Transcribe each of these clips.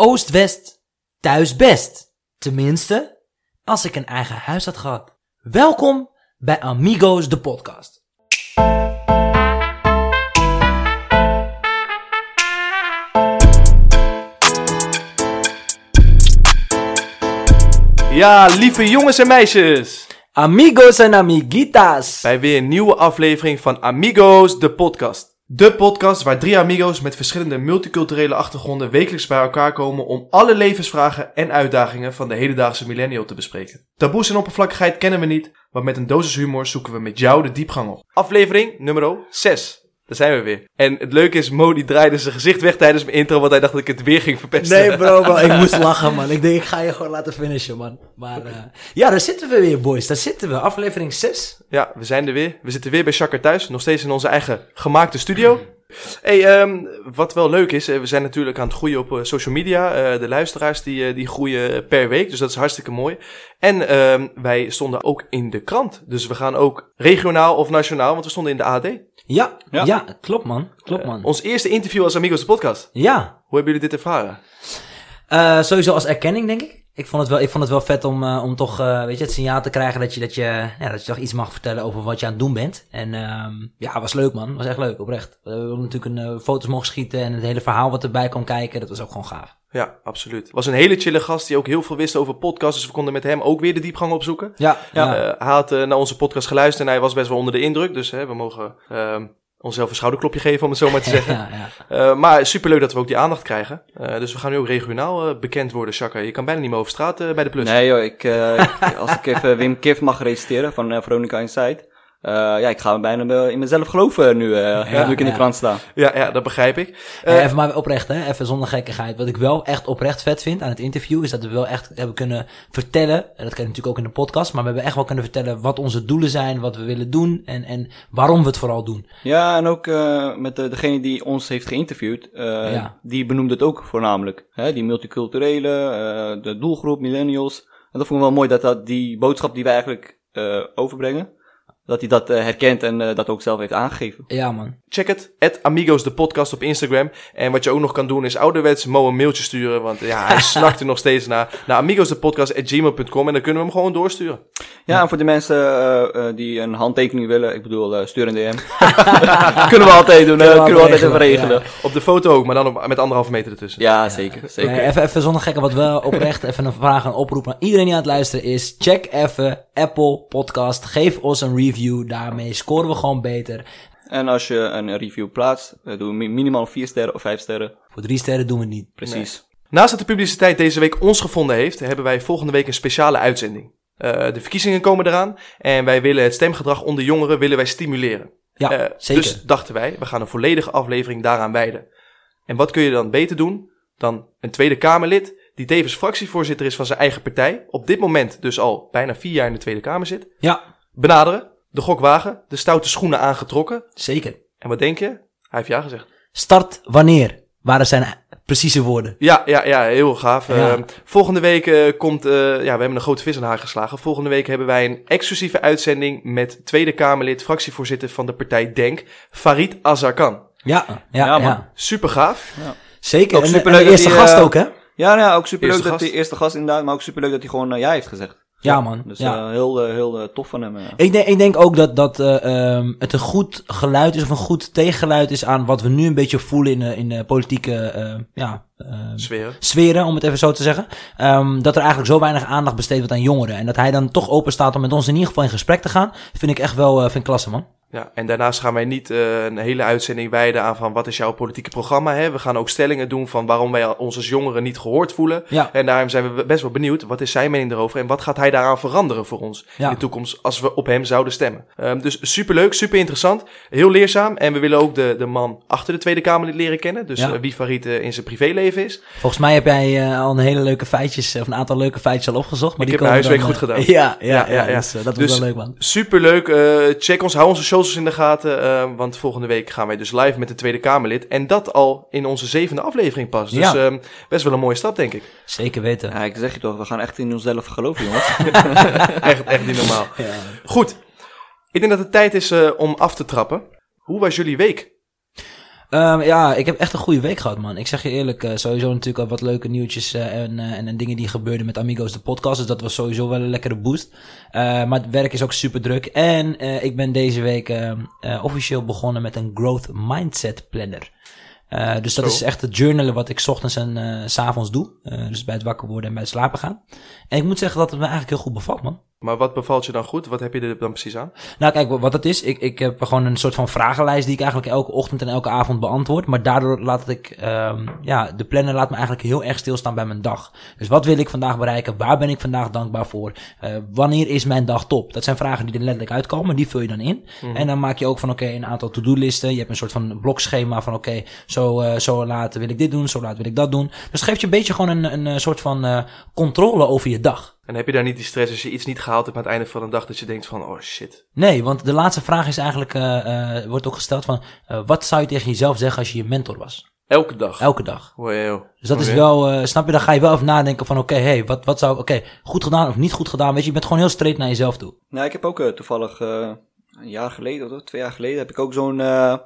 Oost-West, thuis best. Tenminste, als ik een eigen huis had gehad. Welkom bij Amigos, de podcast. Ja, lieve jongens en meisjes. Amigos en amiguitas. Bij weer een nieuwe aflevering van Amigos, de podcast. De podcast waar drie amigos met verschillende multiculturele achtergronden wekelijks bij elkaar komen om alle levensvragen en uitdagingen van de hedendaagse millennial te bespreken. Taboes en oppervlakkigheid kennen we niet, maar met een dosis humor zoeken we met jou de diepgang op. Aflevering nummer 6. Daar zijn we weer. En het leuke is, Mo die draaide zijn gezicht weg tijdens mijn intro, want hij dacht dat ik het weer ging verpesten. Nee bro, bro, ik moest lachen man. Ik denk, ik ga je gewoon laten finishen man. Maar eh, ja, daar zitten we weer boys. Daar zitten we. Aflevering 6. Ja, we zijn er weer. We zitten weer bij Shakker thuis. Nog steeds in onze eigen gemaakte studio. Hey, ehm, wat wel leuk is, eh, we zijn natuurlijk aan het groeien op eh, social media. De luisteraars die, die groeien per week, dus dat is hartstikke mooi. En ehm, wij stonden ook in de krant. Dus we gaan ook regionaal of nationaal, want we stonden in de AD. Ja, ja, Ja. klopt man. Klopt man. Ons eerste interview als Amigos de podcast. ja, Hoe hebben jullie dit ervaren? Eh, sowieso als erkenning, denk ik. Ik vond het wel, ik vond het wel vet om, eh, om toch eh, weet je, het signaal te krijgen dat je, dat, je, ja, dat je toch iets mag vertellen over wat je aan het doen bent. En ehm ja, was leuk man. was echt leuk, oprecht. We hebben natuurlijk een, eh, foto's mogen schieten en het hele verhaal wat erbij kwam kijken. Dat was ook gewoon gaaf. Ja, absoluut. Was een hele chille gast die ook heel veel wist over podcasts. Dus we konden met hem ook weer de diepgang opzoeken. Ja, Ja. hij had naar onze podcast geluisterd en hij was best wel onder de indruk. Dus hè, we mogen ehm, onszelf een schouderklopje geven, om het zo maar te zeggen. ja, ja. Eh, maar superleuk dat we ook die aandacht krijgen. Eh, dus we gaan nu ook regionaal eh, bekend worden, Shaka. Je kan bijna niet meer over straat eh, bij de plus. Nee joh, ik, eh, als ik even Wim Kif mag reciteren van Veronica Inside. Eh, ja, ik ga bijna in mezelf geloven nu, eh, Ja, nu ik in de krant sta. Ja, ja, dat begrijp ik. Eh, even maar oprecht, hè? even zonder gekkigheid. Wat ik wel echt oprecht vet vind aan het interview, is dat we wel echt hebben kunnen vertellen, en dat kan je natuurlijk ook in de podcast, maar we hebben echt wel kunnen vertellen wat onze doelen zijn, wat we willen doen en, en waarom we het vooral doen. Ja, en ook eh, met de, degene die ons heeft geïnterviewd, eh, Ja. die benoemde het ook voornamelijk. Hè? Die multiculturele, eh, de doelgroep, millennials. En dat vond ik wel mooi dat, dat die boodschap die wij eigenlijk eh, overbrengen, dat hij dat eh, herkent en eh, dat ook zelf heeft aangegeven. Ja, man. check het. Het Amigos de podcast op Instagram. En wat je ook nog kan doen is ouderwets Mo een mailtje sturen. Want ja, hij snakt er nog steeds naar. Naar amigosdepodcast.gmail.com en dan kunnen we hem gewoon doorsturen. Ja, en voor de mensen eh, eh, die een handtekening willen, ik bedoel, stuur een DM. kunnen we altijd doen, Kunnen we kunnen we altijd regelen, even regelen. Op de foto ook, maar dan op- met anderhalve meter ertussen. Ja, zeker. zeker. Nee, even, even zonder gekken, wat wel oprecht even een vraag en oproep aan iedereen die aan het luisteren is. Check even Apple Podcast, geef ons een review, daarmee scoren we gewoon beter. En als je een review plaatst, eh, doe mi- minimaal 4 sterren of 5 sterren. Voor drie sterren doen we het niet. Precies. Naast dat de publiciteit deze week ons gevonden heeft, hebben wij volgende week een speciale uitzending. Eh, de verkiezingen komen eraan en wij willen het stemgedrag onder jongeren willen wij stimuleren. Ja, Eh, zeker. Dus dachten wij, we gaan een volledige aflevering daaraan wijden. En wat kun je dan beter doen dan een Tweede Kamerlid die tevens fractievoorzitter is van zijn eigen partij, op dit moment dus al bijna vier jaar in de Tweede Kamer zit, Ja, benaderen, de gok wagen, de stoute schoenen aangetrokken. zeker. En wat denk je? Hij heeft ja gezegd. Start wanneer? Waren zijn precieze woorden. Ja, ja, ja, heel gaaf. Ja. Eh, volgende week eh, komt, eh, ja, we hebben een grote vis in haar geslagen. Volgende week hebben wij een exclusieve uitzending met Tweede Kamerlid, fractievoorzitter van de partij Denk, Farid Azarkan. Ja, ja, ja. Ja. Super gaaf. Zeker. Ook en, superleuk en de eerste gast eh, ook, hè? Ja, nou ja, ook superleuk dat gast. hij eerste gast inderdaad, maar ook superleuk dat hij gewoon ja heeft gezegd. Ja, man. Dus ja. eh, heel, eh, heel eh, tof van hem. eh. Ik denk, ik denk ook dat, dat eh, ehm, het een goed geluid is, of een goed tegengeluid is aan wat we nu een beetje voelen in de, in de politieke eh, ja, ehm, Sferen. sferen, om het even zo te zeggen. Ehm, dat er eigenlijk zo weinig aandacht besteed wordt aan jongeren. En dat hij dan toch open staat om met ons in ieder geval in gesprek te gaan, vind ik echt wel eh, vind ik klasse, man. Ja, en daarnaast gaan wij niet eh, een hele uitzending wijden aan van wat is jouw politieke programma. Hè? We gaan ook stellingen doen van waarom wij ons als jongeren niet gehoord voelen. Ja, En daarom zijn we best wel benieuwd, wat is zijn mening erover en wat gaat hij daaraan veranderen voor ons Ja. in de toekomst als we op hem zouden stemmen. Ehm, dus superleuk, super interessant, heel leerzaam en we willen ook de, de man achter de Tweede Kamer leren kennen. Dus Ja. eh, wie Farid eh, in zijn privéleven is. volgens mij heb jij al een hele leuke feitjes, of een aantal leuke feitjes al opgezocht. Maar Ik die heb mijn huiswerk dan, goed gedaan. Ja, ja, Ja, ja, ja, ja. Dus, dat Dus- was wel leuk, man. Superleuk, check ons, hou onze socials in de gaten, eh, want volgende week gaan wij dus live met de Tweede Kamerlid. En dat al in onze zevende aflevering pas. Dus Ja. ehm, best wel een mooie stap, denk ik. Zeker weten. Ja, ik zeg je toch, we gaan echt in onszelf geloven, jongens. echt, echt niet normaal. Ja. Goed, ik denk dat het tijd is eh, om af te trappen. Hoe was jullie week? Ehm, ja, ik heb echt een goede week gehad, man. Ik zeg je eerlijk, eh, sowieso natuurlijk al wat leuke nieuwtjes eh, en, eh, en, en dingen die gebeurden met Amigos de podcast. Dus dat was sowieso wel een lekkere boost. Maar het werk is ook super druk. En ik ben deze week ehm, eh, officieel begonnen met een growth mindset planner. Dus dat Zo. is echt het journalen wat ik 's ochtends en s s'avonds doe. Dus bij het wakker worden en bij het slapen gaan. En ik moet zeggen dat het me eigenlijk heel goed bevalt, man. Maar wat bevalt je dan goed? Wat heb je er dan precies aan? Nou, kijk, wat het is, ik, ik heb gewoon een soort van vragenlijst die ik eigenlijk elke ochtend en elke avond beantwoord. Maar daardoor laat ik, ehm, ja, de planner laat me eigenlijk heel erg stilstaan bij mijn dag. Dus wat wil ik vandaag bereiken? Waar ben ik vandaag dankbaar voor? Eh, wanneer is mijn dag top? Dat zijn vragen die er letterlijk uitkomen, die vul je dan in. En dan maak je ook van, oké, een aantal to-do-listen. Je hebt een soort van blokschema van, oké, zo, eh, zo laat wil ik dit doen, zo laat wil ik dat doen. Dus geeft je een beetje gewoon een, een, eh, soort van eh, controle over je dag. En heb je daar niet die stress als je iets niet gehaald hebt aan het einde van een dag dat je denkt van, oh shit. Nee, want de laatste vraag is eigenlijk, eh, eh, wordt ook gesteld van, eh, wat zou je tegen jezelf zeggen als je je mentor was? Elke dag. Elke dag. Wow. Dus dat is wel, eh, snap je, dan ga je wel even nadenken van, oké, hey, wat, wat zou, oké, goed gedaan of niet goed gedaan, weet je, je bent gewoon heel straight naar jezelf toe. Nou, ik heb ook toevallig eh, een jaar geleden, of twee jaar geleden, heb ik ook zo'n eh,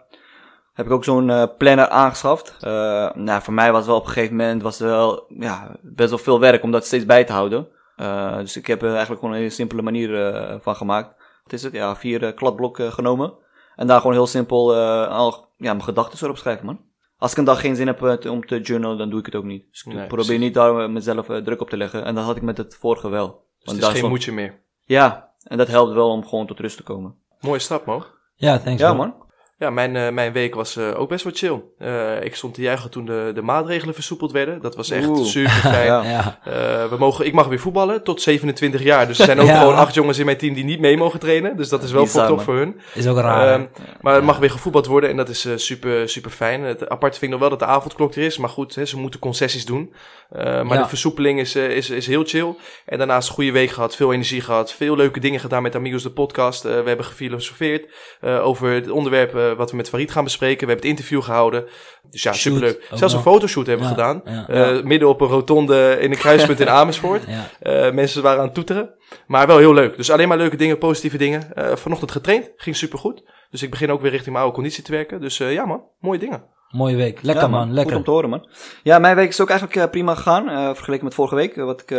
heb ik ook zo'n planner aangeschaft. Eh, nou, voor mij was het wel op een gegeven moment was het wel ja, best wel veel werk om dat steeds bij te houden. Eh, dus ik heb er eigenlijk gewoon een hele simpele manier eh, van gemaakt. Wat is het? Ja, vier eh, kladblokken genomen. En daar gewoon heel simpel eh, al ja, mijn gedachten erop schrijven, man. Als ik een dag geen zin heb eh, om te journalen, dan doe ik het ook niet. Dus ik Nee, probeer precies. niet daar eh, mezelf eh, druk op te leggen. En dat had ik met het vorige wel. Dus Want het is daar geen stond- moedje meer. Ja, en dat helpt wel om gewoon tot rust te komen. Mooie stap, Mo. Ja, thanks. Ja, man. Ja, mijn, eh, mijn week was eh, ook best wel chill. Eh, ik stond te juichen toen de, de maatregelen versoepeld werden. Dat was echt Oeh. super fijn. Ja. Eh, we mogen, ik mag weer voetballen tot 27 jaar. Dus er zijn ook Ja. gewoon acht jongens in mijn team die niet mee mogen trainen. Dus dat is wel Bizar, top voor hun. is ook raar. Ehm, maar het mag weer gevoetbald worden en dat is eh, super, super fijn. Het apart vind ik nog wel dat de avondklok er is. Maar goed, hè, ze moeten concessies doen. Eh, maar Ja. de versoepeling is, is, is heel chill. En daarnaast een goede week gehad, veel energie gehad. Veel leuke dingen gedaan met Amigos de podcast. Eh, we hebben gefilosofeerd eh, over het onderwerp eh, wat we met Farid gaan bespreken. We hebben het interview gehouden. Dus ja, Shoot, superleuk. Zelfs een fotoshoot hebben we Ja, gedaan. ja. Eh, Midden op een rotonde in een kruispunt in Amersfoort. ja. Eh, mensen waren aan het toeteren. Maar wel heel leuk. Dus alleen maar leuke dingen, positieve dingen. Eh, vanochtend getraind. Ging supergoed. Dus ik begin ook weer richting mijn oude conditie te werken. Dus eh, ja man, mooie dingen. Mooie week. Lekker Ja, man, Goed lekker. om te horen, man. Ja, mijn week is ook eigenlijk prima gegaan. eh, vergeleken met vorige week, wat, ik, eh,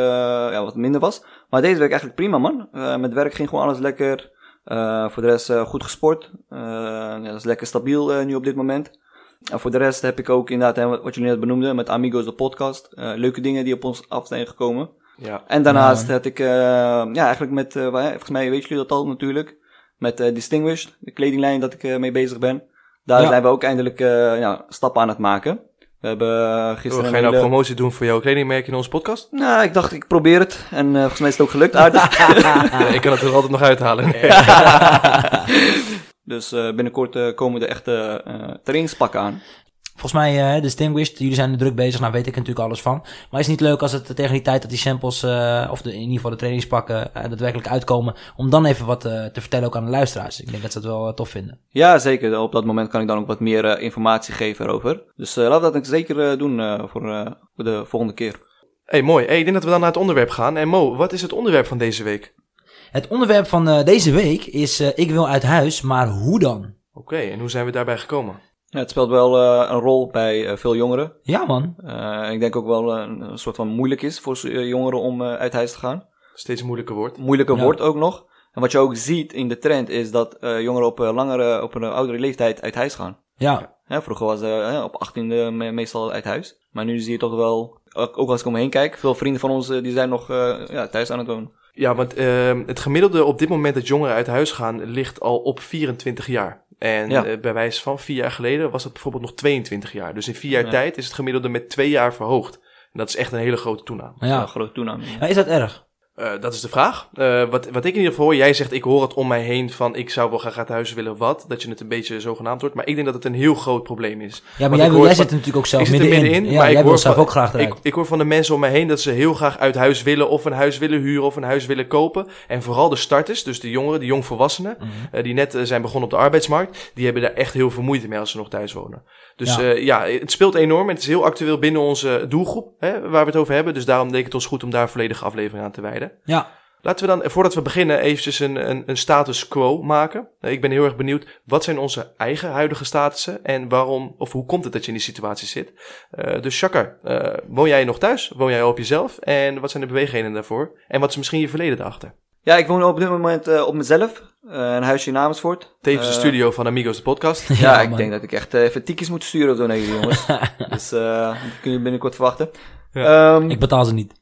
ja, wat minder was. Maar deze week eigenlijk prima, man. Eh, met werk ging gewoon alles lekker. Eh, voor de rest eh, goed gesport. Eh, ja, dat is lekker stabiel nu op dit moment. En voor de rest heb ik ook inderdaad, hè, wat jullie net benoemden, met Amigos de podcast. leuke dingen die op ons af zijn gekomen. Ja. En daarnaast Ja, heb ik, ja, eigenlijk met, volgens mij weten jullie dat al natuurlijk, met Distinguished, de kledinglijn dat ik mee bezig ben. Daar Ja. zijn we ook eindelijk ja, stappen aan het maken. We hebben eh, Ga gisteren je een nou hele- promotie doen voor jouw kledingmerk in onze podcast? Nou, ik dacht, ik probeer het. En eh, volgens mij is het ook gelukt aardig. Ja, ik kan het er altijd nog uithalen. dus eh, binnenkort komen er echte trainingspakken aan. Volgens mij, eh Distinguished, jullie zijn er druk bezig, nou weet ik er natuurlijk alles van. Maar is het niet leuk als het tegen die tijd dat die samples, eh, of de, in ieder geval de trainingspakken, eh, daadwerkelijk uitkomen, om dan even wat eh, te vertellen ook aan de luisteraars. Ik denk dat ze het wel tof vinden. Ja, zeker. Op dat moment kan ik dan ook wat meer eh, informatie geven erover. Dus eh, laten we dat zeker eh, doen eh, voor, eh, voor de volgende keer. hey, mooi. Hey, ik denk dat we dan naar het onderwerp gaan. En Mo, wat is het onderwerp van deze week? Het onderwerp van eh, deze week is eh, Ik wil uit huis, maar hoe dan? Oké, en hoe zijn we daarbij gekomen? Ja, het speelt wel eh, een rol bij eh, veel jongeren. Ja man, Eh, ik denk ook wel een, een soort van moeilijk is voor jongeren om eh, uit huis te gaan. Steeds een moeilijker woord. Moeilijker Ja. wordt ook nog. En wat je ook ziet in de trend is dat eh, jongeren op, een langere, op een oudere leeftijd uit huis gaan. ja. Hè, vroeger was uh, op 18e me- meestal uit huis. Maar nu zie je toch wel, ook als ik om me heen kijk, veel vrienden van ons die zijn nog eh, ja, thuis aan het wonen. Ja, want ehm, het gemiddelde op dit moment dat jongeren uit huis gaan ligt al op 24 jaar. En Ja. eh, bij wijze van vier jaar geleden was het bijvoorbeeld nog 22 jaar. Dus in vier jaar Ja. tijd is het gemiddelde met twee jaar verhoogd. En dat is echt een hele grote toename. Maar Ja, ja. grote toename. Ja, is dat erg? Eh, dat is de vraag. Eh, wat, wat ik in ieder geval hoor, jij zegt ik hoor het om mij heen van ik zou wel graag uit huis willen wat. Dat je het een beetje zogenaamd wordt. Maar ik denk dat het een heel groot probleem is. Ja, maar jij, ik hoor jij zit er natuurlijk ook zelf ik zit er middenin. middenin, ja, maar ik jij wil hoor zelf van- ook graag. Ik, ik hoor van de mensen om mij heen dat ze heel graag uit huis willen of een huis willen huren of een huis willen kopen. En vooral de starters, dus de jongeren, de jongvolwassenen, eh, die net zijn begonnen op de arbeidsmarkt, die hebben daar echt heel veel moeite mee als ze nog thuis wonen. Dus Ja. ja, het speelt enorm en het is heel actueel binnen onze doelgroep hè, waar we het over hebben. Dus daarom denk ik het ons goed om daar een volledige aflevering aan te wijden. Ja, Laten we dan, voordat we beginnen, eventjes een, een, een status quo maken. Ik ben heel erg benieuwd, wat zijn onze eigen huidige statussen en waarom, of hoe komt het dat je in die situatie zit? Eh, dus Shakar, eh, woon jij nog thuis? Woon jij op jezelf? En wat zijn de beweegredenen daarvoor? En wat is misschien je verleden daarachter? Ja, ik woon op dit moment eh, op mezelf. Eh, een huisje in Amersfoort. Tevens de studio van Amigos de podcast. Ja, Ja, ik denk dat ik echt even tikjes moet sturen of zo naar jullie jongens. dus eh dat kun je binnenkort verwachten. Ja. Ehm, Ik betaal ze niet.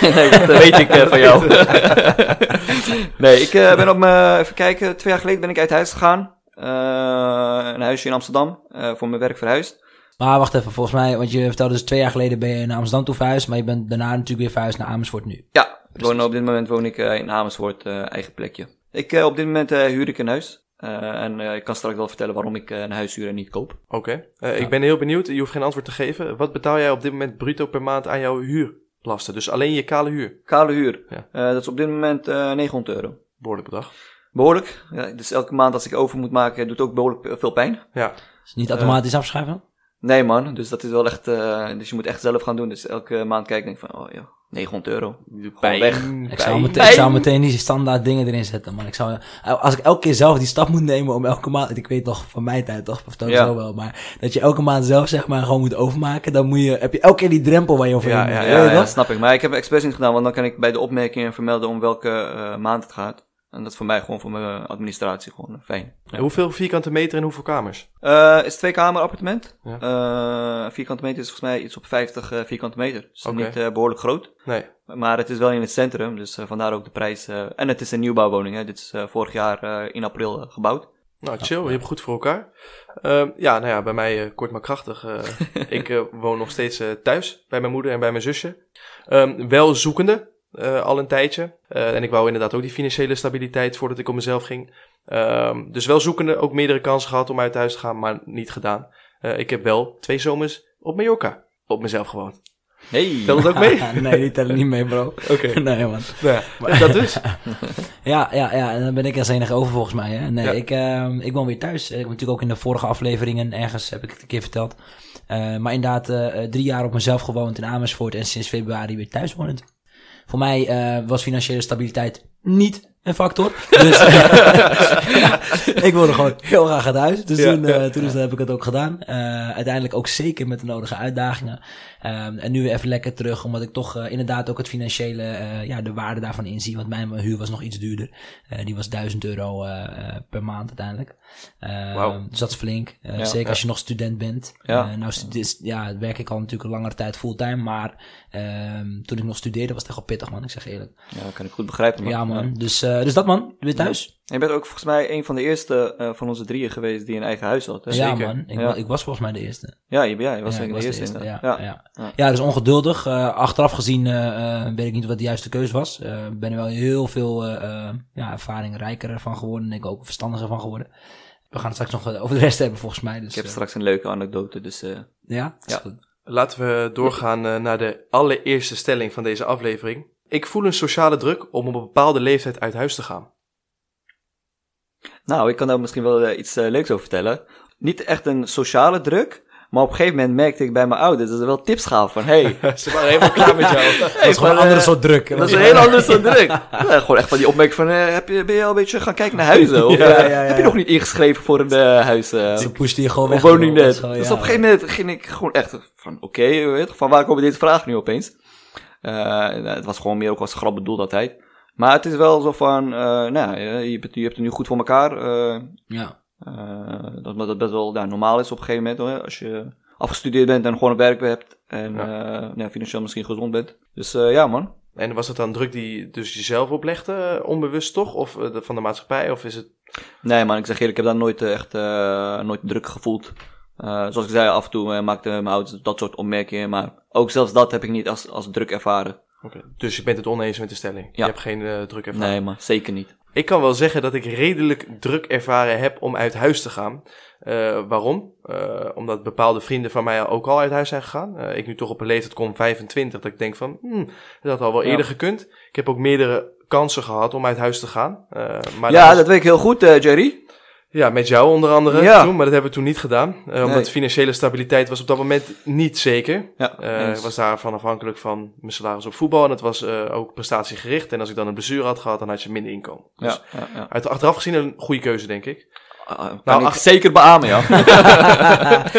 Nee, dat weet ik eh, van jou. nee, ik eh, ben op mijn, even kijken, twee jaar geleden ben ik uit huis gegaan. Eh, een huisje in Amsterdam, eh, voor mijn werk verhuisd. Maar wacht even, volgens mij, want je vertelde dus twee jaar geleden ben je naar Amsterdam toe verhuisd, maar je bent daarna natuurlijk weer verhuisd naar Amersfoort nu. Ja, ik woon, op dit moment woon ik eh, in Amersfoort, eh, eigen plekje. Ik, eh, op dit moment eh, huur ik een huis. Eh, en eh, ik kan straks wel vertellen waarom ik eh, een huis huur en niet koop. Oké, Eh, ik ben heel benieuwd, je hoeft geen antwoord te geven. Wat betaal jij op dit moment bruto per maand aan jouw huurlasten? Dus alleen je kale huur. Kale huur, Ja. Eh, dat is op dit moment eh 900 euro. Behoorlijk bedrag. Behoorlijk. Ja, dus elke maand als ik over moet maken, doet ook behoorlijk veel pijn. Ja, Is niet automatisch afschrijven? Nee man, dus dat is wel echt, eh, dus je moet echt zelf gaan doen. Dus elke maand kijk ik van, oh ja, 900 euro. Weg. Ik zou, meteen, ik zou meteen die standaard dingen erin zetten, man. Ik zou, als ik elke keer zelf die stap moet nemen om elke maand, ik weet nog van mijn tijd toch, of dat Ja. zo wel, maar dat je elke maand zelf zeg maar gewoon moet overmaken, dan moet je, heb je elke keer die drempel waar je over Ja, moet. ja, Ja, ja, toch? snap ik. Maar ik heb expres niet gedaan, want dan kan ik bij de opmerkingen vermelden om welke eh, maand het gaat. En dat is voor mij gewoon voor mijn administratie gewoon eh, fijn. En Hoeveel vierkante meter en hoeveel kamers? Eh is twee kamer appartement. Ja. Eh, vierkante meter is volgens mij iets op 50 eh, vierkante meter. Dus Oké. niet eh, behoorlijk groot. Nee. Maar het is wel in het centrum, dus vandaar ook de prijs. en het is een nieuwbouwwoning, hè. Dit is vorig jaar in april gebouwd. Nou, chill, je hebt goed voor elkaar. Ehm, ja, nou ja, bij mij kort maar krachtig. ik woon nog steeds thuis bij mijn moeder en bij mijn zusje. Ehm, wel zoekende, eh, al een tijdje. Eh, en ik wou inderdaad ook die financiële stabiliteit voordat ik op mezelf ging. Ehm, dus wel zoekende, ook meerdere kansen gehad om uit huis te gaan, maar niet gedaan. Eh, ik heb wel twee zomers op Mallorca op mezelf gewoond. Hey! Telt het ook mee? nee, die tellen niet mee, bro. Oké. Nee, man. Nou ja, dat dus. Ja, ja, ja, en dan ben ik als enige over volgens mij. Hè? Nee, Ja. ik, ehm, ik woon weer thuis. Ik heb natuurlijk ook in de vorige afleveringen ergens, heb ik het een keer verteld. Eh, maar inderdaad, drie jaar op mezelf gewoond in Amersfoort en sinds februari weer thuis wonend. Voor mij eh, was financiële stabiliteit niet een factor. Dus ja, ik wilde gewoon heel graag uit huis. Dus Ja, toen, eh, toen heb ik het ook gedaan. Eh, uiteindelijk ook zeker met de nodige uitdagingen. Ehm, en nu weer even lekker terug, omdat ik toch eh, inderdaad ook het financiële, eh, ja, de waarde daarvan inzie. Want mijn huur was nog iets duurder. Eh, die was 1000 euro per maand uiteindelijk. Ehm, Wauw. Dus dat is flink. Ja, zeker ja. als je nog student bent. Ja. Nou, stu- ja, werk ik al natuurlijk een langere tijd fulltime. Maar ehm, toen ik nog studeerde was het echt wel pittig, man. Ik zeg eerlijk. Ja, dat kan ik goed begrijpen. Ja, man. Dus, dus dat, man. Weer thuis. En je bent ook volgens mij een van de eerste eh, van onze drieën geweest die een eigen huis had. Hè? Ja, Zeker. man. Ik, Ja. wa- ik was volgens mij de eerste. Ja, je, ja, je was Ja, zeker ik de was eerste. ja. Ja, ja. Ja. Ja, dus ongeduldig. Eh, achteraf gezien eh, eh, weet ik niet wat de juiste keuze was. Eh ben er wel heel veel eh, eh, ja, ervaring rijker van geworden. En ik ook verstandiger van geworden. We gaan het straks nog over de rest hebben volgens mij. Dus, Ik heb straks een leuke anekdote, dus eh, ja? Ja. goed. Laten we doorgaan eh, naar de allereerste stelling van deze aflevering. Ik voel een sociale druk om op een bepaalde leeftijd uit huis te gaan. Nou, ik kan daar misschien wel eh, iets eh, leuks over vertellen. Niet echt een sociale druk, maar op een gegeven moment merkte ik bij mijn ouders dat ze wel tips gaven van, hey, Ze waren helemaal klaar met jou. Dat is gewoon een andere soort druk. Dat is een heel ander soort druk. Ja, gewoon echt van die opmerking van, eh, heb je, ben je al een beetje gaan kijken naar huizen? Of Ja, eh, ja, ja, heb je ja. nog niet ingeschreven voor een eh, huis? eh, Ze pushten je gewoon weg. woning net. Dus op een gegeven moment ging ik gewoon echt van, oké, weet je, van waar komen deze vragen nu opeens? Eh, het was gewoon meer ook als grap bedoeld altijd. Maar het is wel zo van, eh, nou, je, je, bent- je hebt het nu goed voor elkaar. eh, Ja. eh, dat, dat best wel ja, normaal is op een gegeven moment. Hoor, als je afgestudeerd bent en gewoon een werk hebt. En ja. ja, financieel misschien gezond bent. Dus eh, ja, man. En was dat dan druk die dus jezelf oplegde, onbewust toch? Of de- van de maatschappij? Of is het... Nee, man, ik zeg eerlijk, ik heb daar nooit echt eh, nooit druk gevoeld. Eh, zoals ik zei, af en toe uh, maakte mijn ouders dat soort opmerkingen. Maar ook zelfs dat heb ik niet als, als druk ervaren. Oké. Dus je bent het oneens met de stelling? Je Ja. hebt geen eh, druk ervaren? Nee, man, zeker niet. Ik kan wel zeggen dat ik redelijk druk ervaren heb om uit huis te gaan. Eh, waarom? Eh, omdat bepaalde vrienden van mij ook al uit huis zijn gegaan. Eh, ik nu toch op een leeftijd kom, 25, dat ik denk van, hmm, dat had al wel Ja. eerder gekund. Ik heb ook meerdere kansen gehad om uit huis te gaan. Eh, maar ja, was- dat weet ik heel goed, eh, Jerry. Ja, met jou onder andere Ja. toen, maar dat hebben we toen niet gedaan. Eh, omdat financiële stabiliteit was op dat moment niet zeker. Ja, Eh, eens. ik was daarvan afhankelijk van mijn salaris op voetbal. En het was eh, ook prestatiegericht. En als ik dan een blessure had gehad, dan had je minder inkomen. Dus ja. uit, achteraf gezien een goede keuze, denk ik. Kan Nou, ik zeker beamen, ja.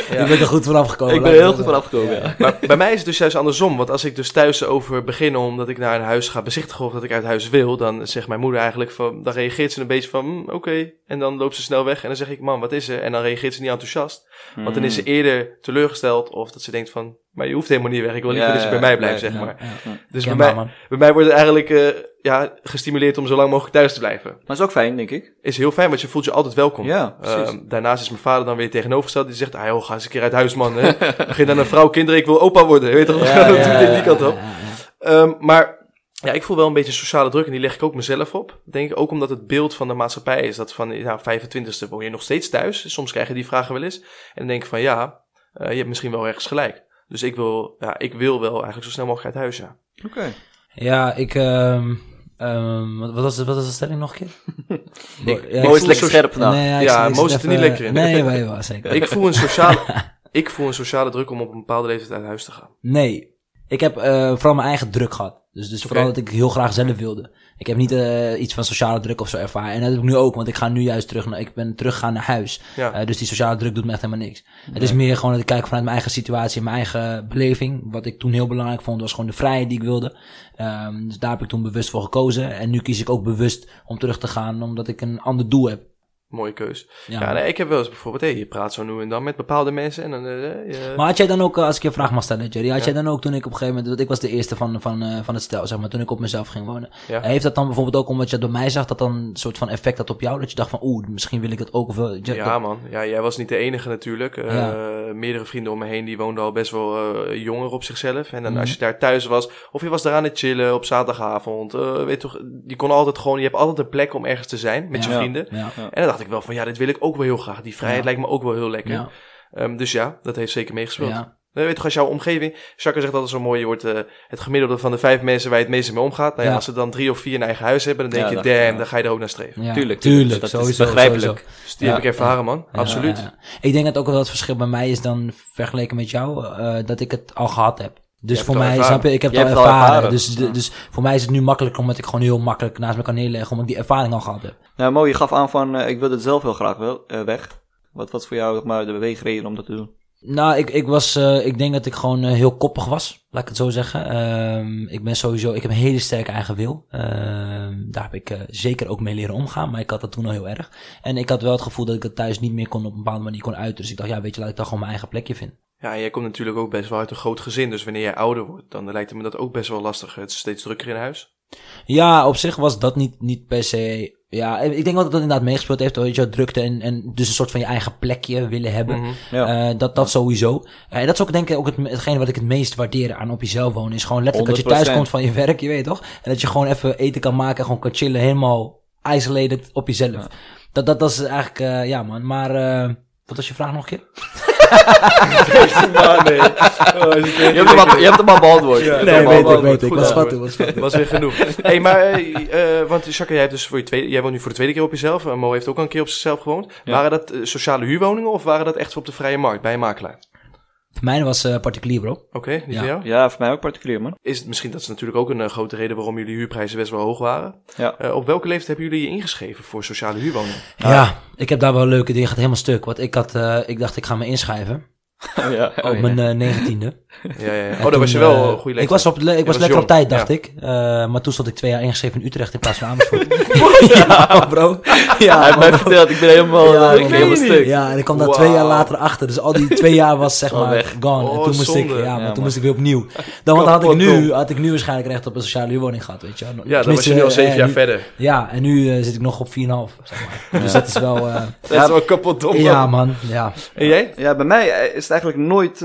Je bent er goed vanaf gekomen. ik ben er heel goed vanaf gekomen, ja. Maar bij mij is het dus juist andersom. Want als ik dus thuis over begin omdat ik naar een huis ga bezichtigen of dat ik uit huis wil, dan zegt mijn moeder eigenlijk van, dan reageert ze een beetje van, "Hm, oké. En dan loopt ze snel weg en dan zeg ik, man, wat is er? En dan reageert ze niet enthousiast. Want dan is ze eerder teleurgesteld of dat ze denkt van, maar je hoeft helemaal niet weg. Ik wil liever Ja, dat je bij ja, mij blijft, ja, zeg Ja, maar. ja. Dus bij mij, man. bij mij wordt het eigenlijk eh, ja, gestimuleerd om zo lang mogelijk thuis te blijven. Maar is ook fijn, denk ik. Is heel fijn, want je voelt je altijd welkom. Ja, precies. Ehm, daarnaast is mijn vader dan weer tegenovergesteld. Die zegt, ah joh, ga eens een keer uit huis, man. Hè. Begin dan een vrouw, kinderen, ik wil opa worden. Je weet toch? Ja, dat ja, doet in die kant ja, op. ja, ja. Ehm, maar ja, ik voel wel een beetje sociale druk en die leg ik ook mezelf op. Denk ik ook omdat het beeld van de maatschappij is dat van, nou, 25ste woon je nog steeds thuis. Soms krijg je die vragen wel eens. En dan denk ik van, ja, eh, je hebt misschien wel ergens gelijk. Dus ik wil, ja, ik wil wel eigenlijk zo snel mogelijk uit huis, ja. Oké. Ja, ik... ehm, ehm, wat, was de, wat was de stelling nog een keer? Ik- Ja, Mooi is lekker scherp vandaag. Nee, ja, ik Ja, zit- ik Mo zit zit er niet lekker in. Nee, wij wel, zeker. Ik voel een sociale, ik voel een sociale druk om op een bepaalde leeftijd uit huis te gaan. Nee. Ik heb eh, vooral mijn eigen druk gehad. Dus, dus vooral dat ik heel graag zelf wilde. Ik heb niet eh, iets van sociale druk of zo ervaren. En dat heb ik nu ook, want ik ga nu juist terug naar, ik ben teruggegaan naar huis. Ja. Eh, dus die sociale druk doet me echt helemaal niks. Het is meer gewoon dat ik kijk vanuit mijn eigen situatie mijn eigen beleving. Wat ik toen heel belangrijk vond, was gewoon de vrijheid die ik wilde. Ehm, dus daar heb ik toen bewust voor gekozen. En nu kies ik ook bewust om terug te gaan, omdat ik een ander doel heb. Mooie keus. Ja. Ja, nee, ik heb wel eens bijvoorbeeld, hey, je praat zo nu en dan met bepaalde mensen en dan, eh, je- Maar had jij dan ook, eh, als ik je een vraag mag stellen, Jerry, had Ja. jij dan ook toen ik op een gegeven moment, want ik was de eerste van, van, eh, van het stel, zeg maar, toen ik op mezelf ging wonen. Ja. Heeft dat dan bijvoorbeeld ook, omdat je dat bij mij zag, dat dan een soort van effect had op jou? Dat je dacht van, oeh, misschien wil ik het ook of wel. je- Ja, man. Ja, jij was niet de enige natuurlijk. Eh, Ja. Meerdere vrienden om me heen die woonden al best wel eh, jonger op zichzelf. En dan Mhm. als je daar thuis was, of je was daar aan het chillen op zaterdagavond. eh, weet toch, je kon altijd gewoon, je hebt altijd een plek om ergens te zijn met je Ja. vrienden. Ja. En dan dacht ik wel van, ja, dit wil ik ook wel heel graag. Die vrijheid Ja. lijkt me ook wel heel lekker. Ja. Ehm, dus ja, dat heeft zeker meegespeeld. Ja. Je weet toch, als jouw omgeving, Jacques zegt altijd zo mooi, je wordt eh, het gemiddelde van de vijf mensen waar je het meeste mee omgaat. Nou ja, Ja. als ze dan drie of vier een eigen huis hebben, dan denk Ja, je, damn, ja. dan ga je er ook naar streven. Ja. Tuurlijk, tuurlijk, tuurlijk. Dat is begrijpelijk. sowieso. Dus die Ja. heb ik ervaren, man. Ja, Absoluut. ja, ja. Ik denk dat ook wel het verschil bij mij is dan vergeleken met jou, eh, dat ik het al gehad heb. Dus voor mij, snap je, ik heb het al ervaren. ervaren. Dus, dus voor mij is het nu makkelijker omdat ik gewoon heel makkelijk naast me kan neerleggen, omdat ik die ervaring al gehad heb. Nou, Mo, je gaf aan van, eh, ik wil het zelf heel graag wel, eh, weg. Wat was voor jou zeg maar, de beweegreden om dat te doen? Nou, ik, ik was, eh, ik denk dat ik gewoon heel koppig was, laat ik het zo zeggen. Ehm, ik ben sowieso, ik heb een hele sterke eigen wil. Ehm, daar heb ik zeker ook mee leren omgaan, maar ik had dat toen al heel erg. En ik had wel het gevoel dat ik het thuis niet meer kon op een bepaalde manier kon uiten. Dus ik dacht, ja, weet je, laat ik dan gewoon mijn eigen plekje vinden. Ja, en jij komt natuurlijk ook best wel uit een groot gezin. Dus wanneer jij ouder wordt, dan lijkt het me dat ook best wel lastig. Het is steeds drukker in huis. Ja, op zich was dat niet, niet per se. Ja, ik denk wel dat dat inderdaad meegespeeld heeft. Weet je, drukte en, en dus een soort van je eigen plekje willen hebben. Mhm. Ja. Eh, dat, dat sowieso. Eh, En dat is ook denk ik ook het, hetgene wat ik het meest waardeer aan op jezelf wonen. Is gewoon letterlijk dat je thuis 100%. komt van je werk, je weet toch? En dat je gewoon even eten kan maken en gewoon kan chillen. Helemaal isolated op jezelf. Dat, dat, dat is eigenlijk, eh, ja man. Maar, eh, wat was je vraag nog een keer? Oh, Je hebt hem al, je hebt hem al beantwoord. Ja, nee, weet ik, weet ik. Was schattig, was schattig. was weer genoeg. hey, maar, eh, eh, want Jacques, jij, hebt dus voor je tweede, jij woont nu voor de tweede keer op jezelf. Eh, Mo heeft ook al een keer op zichzelf gewoond. Ja. Waren dat sociale huurwoningen of waren dat echt op de vrije markt bij een makelaar? Voor mij was eh particulier, bro. Oké, niet Ja. voor jou? Ja, voor mij ook particulier, man. Is het misschien, dat is natuurlijk ook een eh, grote reden waarom jullie huurprijzen best wel hoog waren. Ja. Eh, op welke leeftijd hebben jullie je ingeschreven voor sociale huurwoningen? Ja, ik heb daar wel leuke dingen. gaat helemaal stuk. Want ik had, eh, ik dacht ik ga me inschrijven. ja. op mijn negentiende. Ja, ja, ja. En Oh, dan was je wel eh, een goede leeftijd. Ik was, op, ik was, was lekker jong, op tijd, dacht ja. ik. Eh, maar toen stond ik twee jaar ingeschreven in Utrecht in plaats van Amersfoort. ja, bro. Ja, Hij heeft mij verteld, ik ben helemaal, Ja, eh, ik ben helemaal stuk. Ja, en ik kwam daar twee jaar later achter. Dus al die twee jaar was zeg maar weg. gone. en Oh, toen moest ik, zonde. ja, Ja, maar toen moest ik weer opnieuw. Dan want had ik, nu, had ik nu waarschijnlijk recht op een sociale huurwoning gehad, weet je. wel. Ja, dan was je nu al zeven jaar nu- verder. Ja, en nu zit ik nog op 4,5, zeg maar. Dus dat is wel, eh, Dat is wel kapot dom. ja man, ja. En jij? Ja, bij mij is het eigenlijk nooit...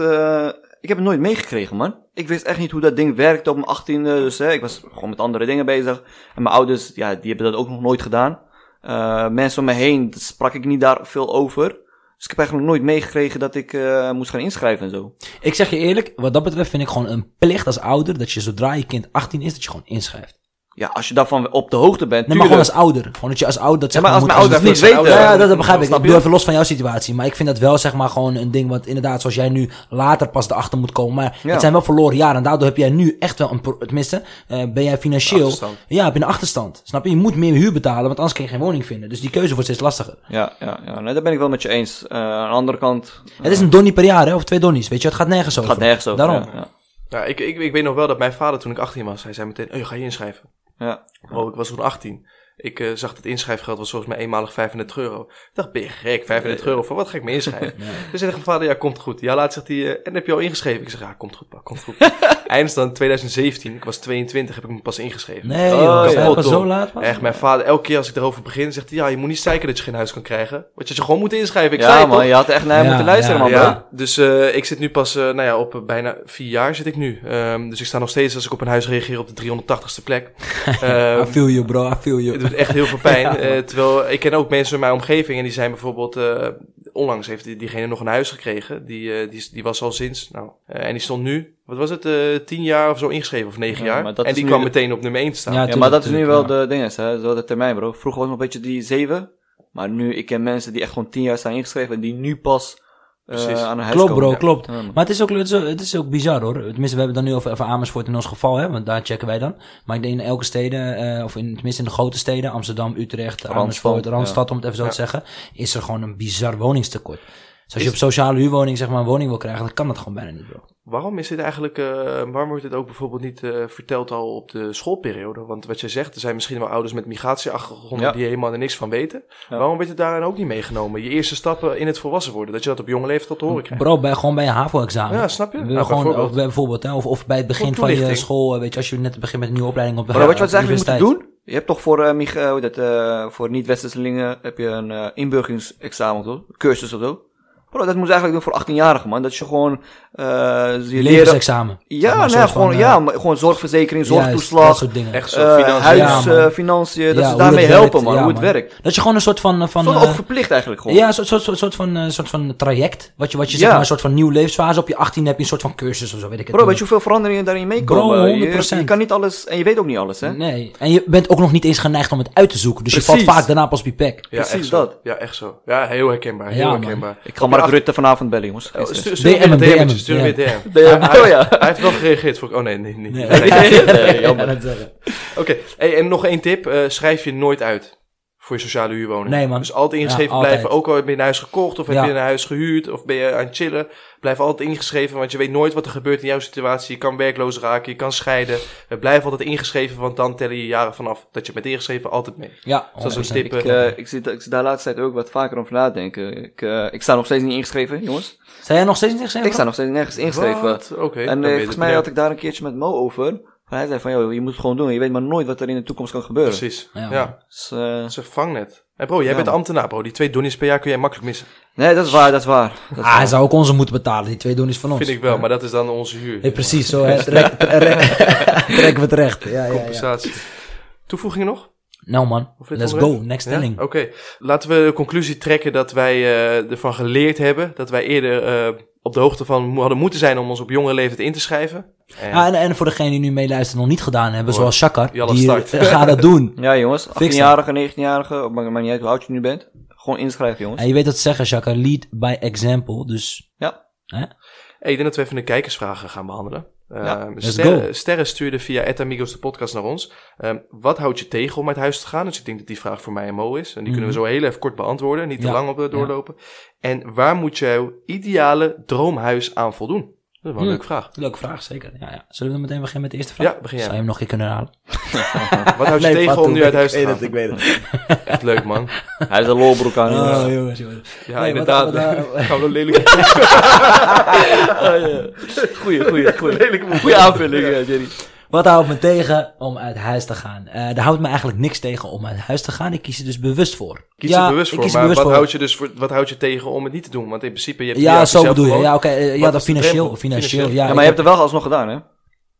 ik heb het nooit meegekregen, man. Ik wist echt niet hoe dat ding werkte op mijn achttiende. Dus hè, ik was gewoon met andere dingen bezig. En mijn ouders, ja, die hebben dat ook nog nooit gedaan. Eh, mensen om me heen, sprak ik niet daar veel over. Dus ik heb eigenlijk nooit meegekregen dat ik eh, moest gaan inschrijven en zo. Ik zeg je eerlijk, wat dat betreft vind ik gewoon een plicht als ouder, dat je zodra je kind 18 is, dat je gewoon inschrijft. Ja, als je daarvan op de hoogte bent, Nee, maar gewoon als ouder. Gewoon dat je als ouder dat Ja, zeg maar als moet mijn ouders niet weten, Ja, ja, dat, dan begrijp ik. Ik je? doe even los van jouw situatie. Maar ik vind dat wel zeg maar gewoon een ding wat inderdaad, zoals jij nu later pas erachter moet komen. Maar Ja. het zijn wel verloren jaren. En daardoor heb jij nu echt wel een, pro- tenminste, eh, ben jij financieel, Achterstand. ja, heb je een achterstand. Snap je? Je moet meer huur betalen, want anders kun je geen woning vinden. Dus die keuze wordt steeds lastiger. Ja, ja, ja. Nee, daar ben ik wel met je eens. Eh, aan de andere kant, Het is een donnie per jaar, hè? Of twee donnies. Weet je, het gaat nergens het over. gaat nergens over. Daarom. Ja, ja. Ja, ik, ik, ik weet nog wel dat mijn vader toen ik 18 was, hij zei meteen, oh, je ga je inschrijven. Ja. Oh, ik was toen 18. Ik eh, zag dat het inschrijfgeld was volgens mij eenmalig 35 euro. Ik dacht, ben je gek? 35 euro, voor wat ga ik me inschrijven? Dus zei mijn vader, ja, komt goed. Ja, later zegt hij, eh, en heb je al ingeschreven? Ik zeg, ja, komt goed, pa, komt goed. Eindens dan 2017, ik was 22, heb ik me pas ingeschreven. Nee, Oh, joh. ja. Zo laat? was? Echt, mijn vader, elke keer als ik erover begin, zegt hij, ja, je moet niet zeiken dat je geen huis kan krijgen. Want je had je gewoon moet inschrijven. Ik zei ja, het toch? man, je had echt naar Ja, moeten luisteren, ja, man. Ja, dus eh, ik zit nu pas, eh, nou ja, op eh, bijna vier jaar zit ik nu. Ehm, dus ik sta nog steeds, als ik op een huis reageer, op de 380ste plek. Ehm, I feel you, bro. I feel you. het doet echt heel veel pijn. eh, terwijl ik ken ook mensen in mijn omgeving en die zijn bijvoorbeeld, eh, onlangs heeft die- diegene nog een huis gekregen. Die, eh, die, die was al sinds, nou, eh, en die stond nu, wat was het, eh, tien jaar of zo ingeschreven of negen Ja, jaar. En die kwam de- meteen op nummer 1 te staan. Ja, maar dat is nu wel ja. de ding, hè, zo de termijn, bro. Vroeger was het nog een beetje die zeven. Maar nu, ik ken mensen die echt gewoon tien jaar zijn ingeschreven en die nu pas Precies. aan een huis Klopt, bro, ja. klopt. Maar het is, ook, het, is ook, het is ook bizar hoor. Tenminste, we hebben het dan nu over, over Amersfoort in ons geval, hè, want daar checken wij dan. Maar ik denk in elke steden, eh, of in, tenminste in de grote steden, Amsterdam, Utrecht, Amersfoort, Randstad, om het even zo Ja. te zeggen, is er gewoon een bizar woningstekort. Dus als je op sociale huurwoning zeg maar een woning wil krijgen, dan kan dat gewoon bijna niet, bro. Waarom is dit eigenlijk, eh, waarom wordt dit ook bijvoorbeeld niet eh, verteld al op de schoolperiode? Want wat je zegt, er zijn misschien wel ouders met migratieachtergronden Ja. die helemaal er niks van weten. Ja. Waarom werd het daarin ook niet meegenomen? Je eerste stappen in het volwassen worden, dat je dat op jonge leeftijd tot te horen krijgt. Bro, bij, gewoon bij een HAVO-examen. Ja, snap je? We Nou, gewoon, bijvoorbeeld. of bij, bijvoorbeeld, hè, of, of bij het begin van je school, eh, weet je, als je net begint met een nieuwe opleiding op de Maar weet je wat ze eigenlijk moeten doen? Je hebt toch voor, mig- hoe dat, eh, voor niet-westerselingen heb je een eh inburgeringsexamen zo, cursus of zo. Bro, dat moet je eigenlijk doen voor 18-jarigen, man. Dat je gewoon eh je leren... Levensexamen. Zeg Ja, maar, een nee, soort gewoon, van, ja, eh, maar gewoon zorgverzekering, juist, zorgtoeslag, dat soort dingen. Echt zo, eh, financiën. huis, Ja, man. eh, financiën, dat Ja, ze daarmee helpen, werkt, man, ja, hoe het man. werkt. Dat je gewoon een soort van... van eh, ook verplicht eigenlijk gewoon. Ja, een soort, soort, soort, soort van, eh, soort van traject. Wat je, wat je Ja. zeg maar, een soort van nieuwe levensfase. Op je 18 heb je een soort van cursus of zo, weet ik het Bro, weet je hoeveel veranderingen daarin meekomen? Bro, Je- 100%. Je, kan niet alles, en je weet ook niet alles, hè? Nee. En je bent ook nog niet eens geneigd om het uit te zoeken. Dus je valt vaak daarna pas op je pek. Ja, Precies echt zo. dat. Ja, echt zo. Ja, heel herkenbaar. Heel Ja, man. herkenbaar. Ik ga Mark Rutte vanavond bellen, jongens. Oh. Stuur, DM een DM stuur hem. DM. Oh ja. Hij heeft wel gereageerd. Voor, oh nee, nee, nee. Nee. Nee, jammer. net zeggen. Oké, hey, en nog één tip. eh, schrijf je nooit uit voor je sociale huurwoning. Nee, man. Dus altijd ingeschreven Ja, altijd. blijven. Ook al heb je een huis gekocht of heb je een huis gehuurd of ben je aan het chillen. Blijf altijd ingeschreven, want je weet nooit wat er gebeurt in jouw situatie. Je kan werkloos raken, je kan scheiden. Blijf altijd ingeschreven, want dan tellen je jaren vanaf dat je bent ingeschreven altijd mee. Ja, Dat is een 100%. tip. Ik, eh, eh, ik, zit, ik zit daar de laatste tijd ook wat vaker over nadenken. Ik, eh, ik sta nog steeds niet ingeschreven, jongens. Zijn jij nog steeds niet gezegd? Ik sta nog steeds nergens ingeschreven. Oké. en ben je volgens mij er- had ik daar een keertje met Mo over. Hij zei van, joh, je moet het gewoon doen. Je weet maar nooit wat er in de toekomst kan gebeuren. Precies. Ja, Ja, man. Dus, eh, dat is een vangnet. Hey bro, jij Ja, bent man. ambtenaar bro. Die twee donnies per jaar kun jij makkelijk missen. nee, dat is waar, dat is waar. Dat is Ah, hij zou ook onze moeten betalen. Die twee doen is van ons. Vind ik wel, maar dat is dan onze huur. Hey, precies, zo. hè. Trek, we het recht. Ja, ja, ja. Compensatie. Toevoegingen nog? Nou man, let's go. Next Ja? stelling. Oké, laten we de conclusie trekken dat wij eh, ervan geleerd hebben. Dat wij eerder eh, op de hoogte van hadden moeten zijn om ons op jonge leeftijd in te schrijven. En, Ah, en, en voor degenen die nu meeluisteren nog niet gedaan hebben, Hoor, zoals Shakar, die start. eh, ga dat doen. Ja, jongens. Fix 18-jarige, 19-jarige, maakt niet uit hoe oud je nu bent. Gewoon inschrijven, jongens. En je weet dat zeggen, Shakar, lead by example. Dus, Ja. hè? Hey, ik denk dat we even de kijkersvragen gaan behandelen. Eh, Ja, sterren, stuurde via Ed Amigos de podcast naar ons. Ehm, wat houdt je tegen om uit huis te gaan? Dus ik denk dat die vraag voor mij en Mo is. En die kunnen we zo heel even kort beantwoorden. Niet te Mhm. Ja, lang op eh, doorlopen. En waar moet jouw ideale droomhuis aan voldoen? Dat is wel een leuke vraag. Leuke vraag, zeker. Ja, ja. Zullen we dan meteen beginnen met de eerste vraag? Ja, begin jij. Zou je hem nog een keer kunnen halen? Wat houdt je Nee, tegen om nu uit ik huis te weet gaan? het, ik weet het. Echt leuk, man. Hij is een lolbroek aan. Oh, jongens, jongens. Ja, Nee, inderdaad. Gaan we een lelijke... Goeie, goeie, goeie. lelijke Goeie aanvulling, eh, Jerry. Wat houdt me tegen om uit huis te gaan? Eh daar houdt me eigenlijk niks tegen om uit huis te gaan. Ik kies er dus bewust voor. Kies ja, er bewust ik voor, kies er maar bewust wat voor. houd je dus voor, wat houdt je tegen om het niet te doen? Want in principe, je hebt Ja, zo bedoel je. gewoon- Ja, oké. eh, ja, dat financieel. Financieel, Financieel. ja. Ja, maar je hebt er wel alsnog gedaan, hè?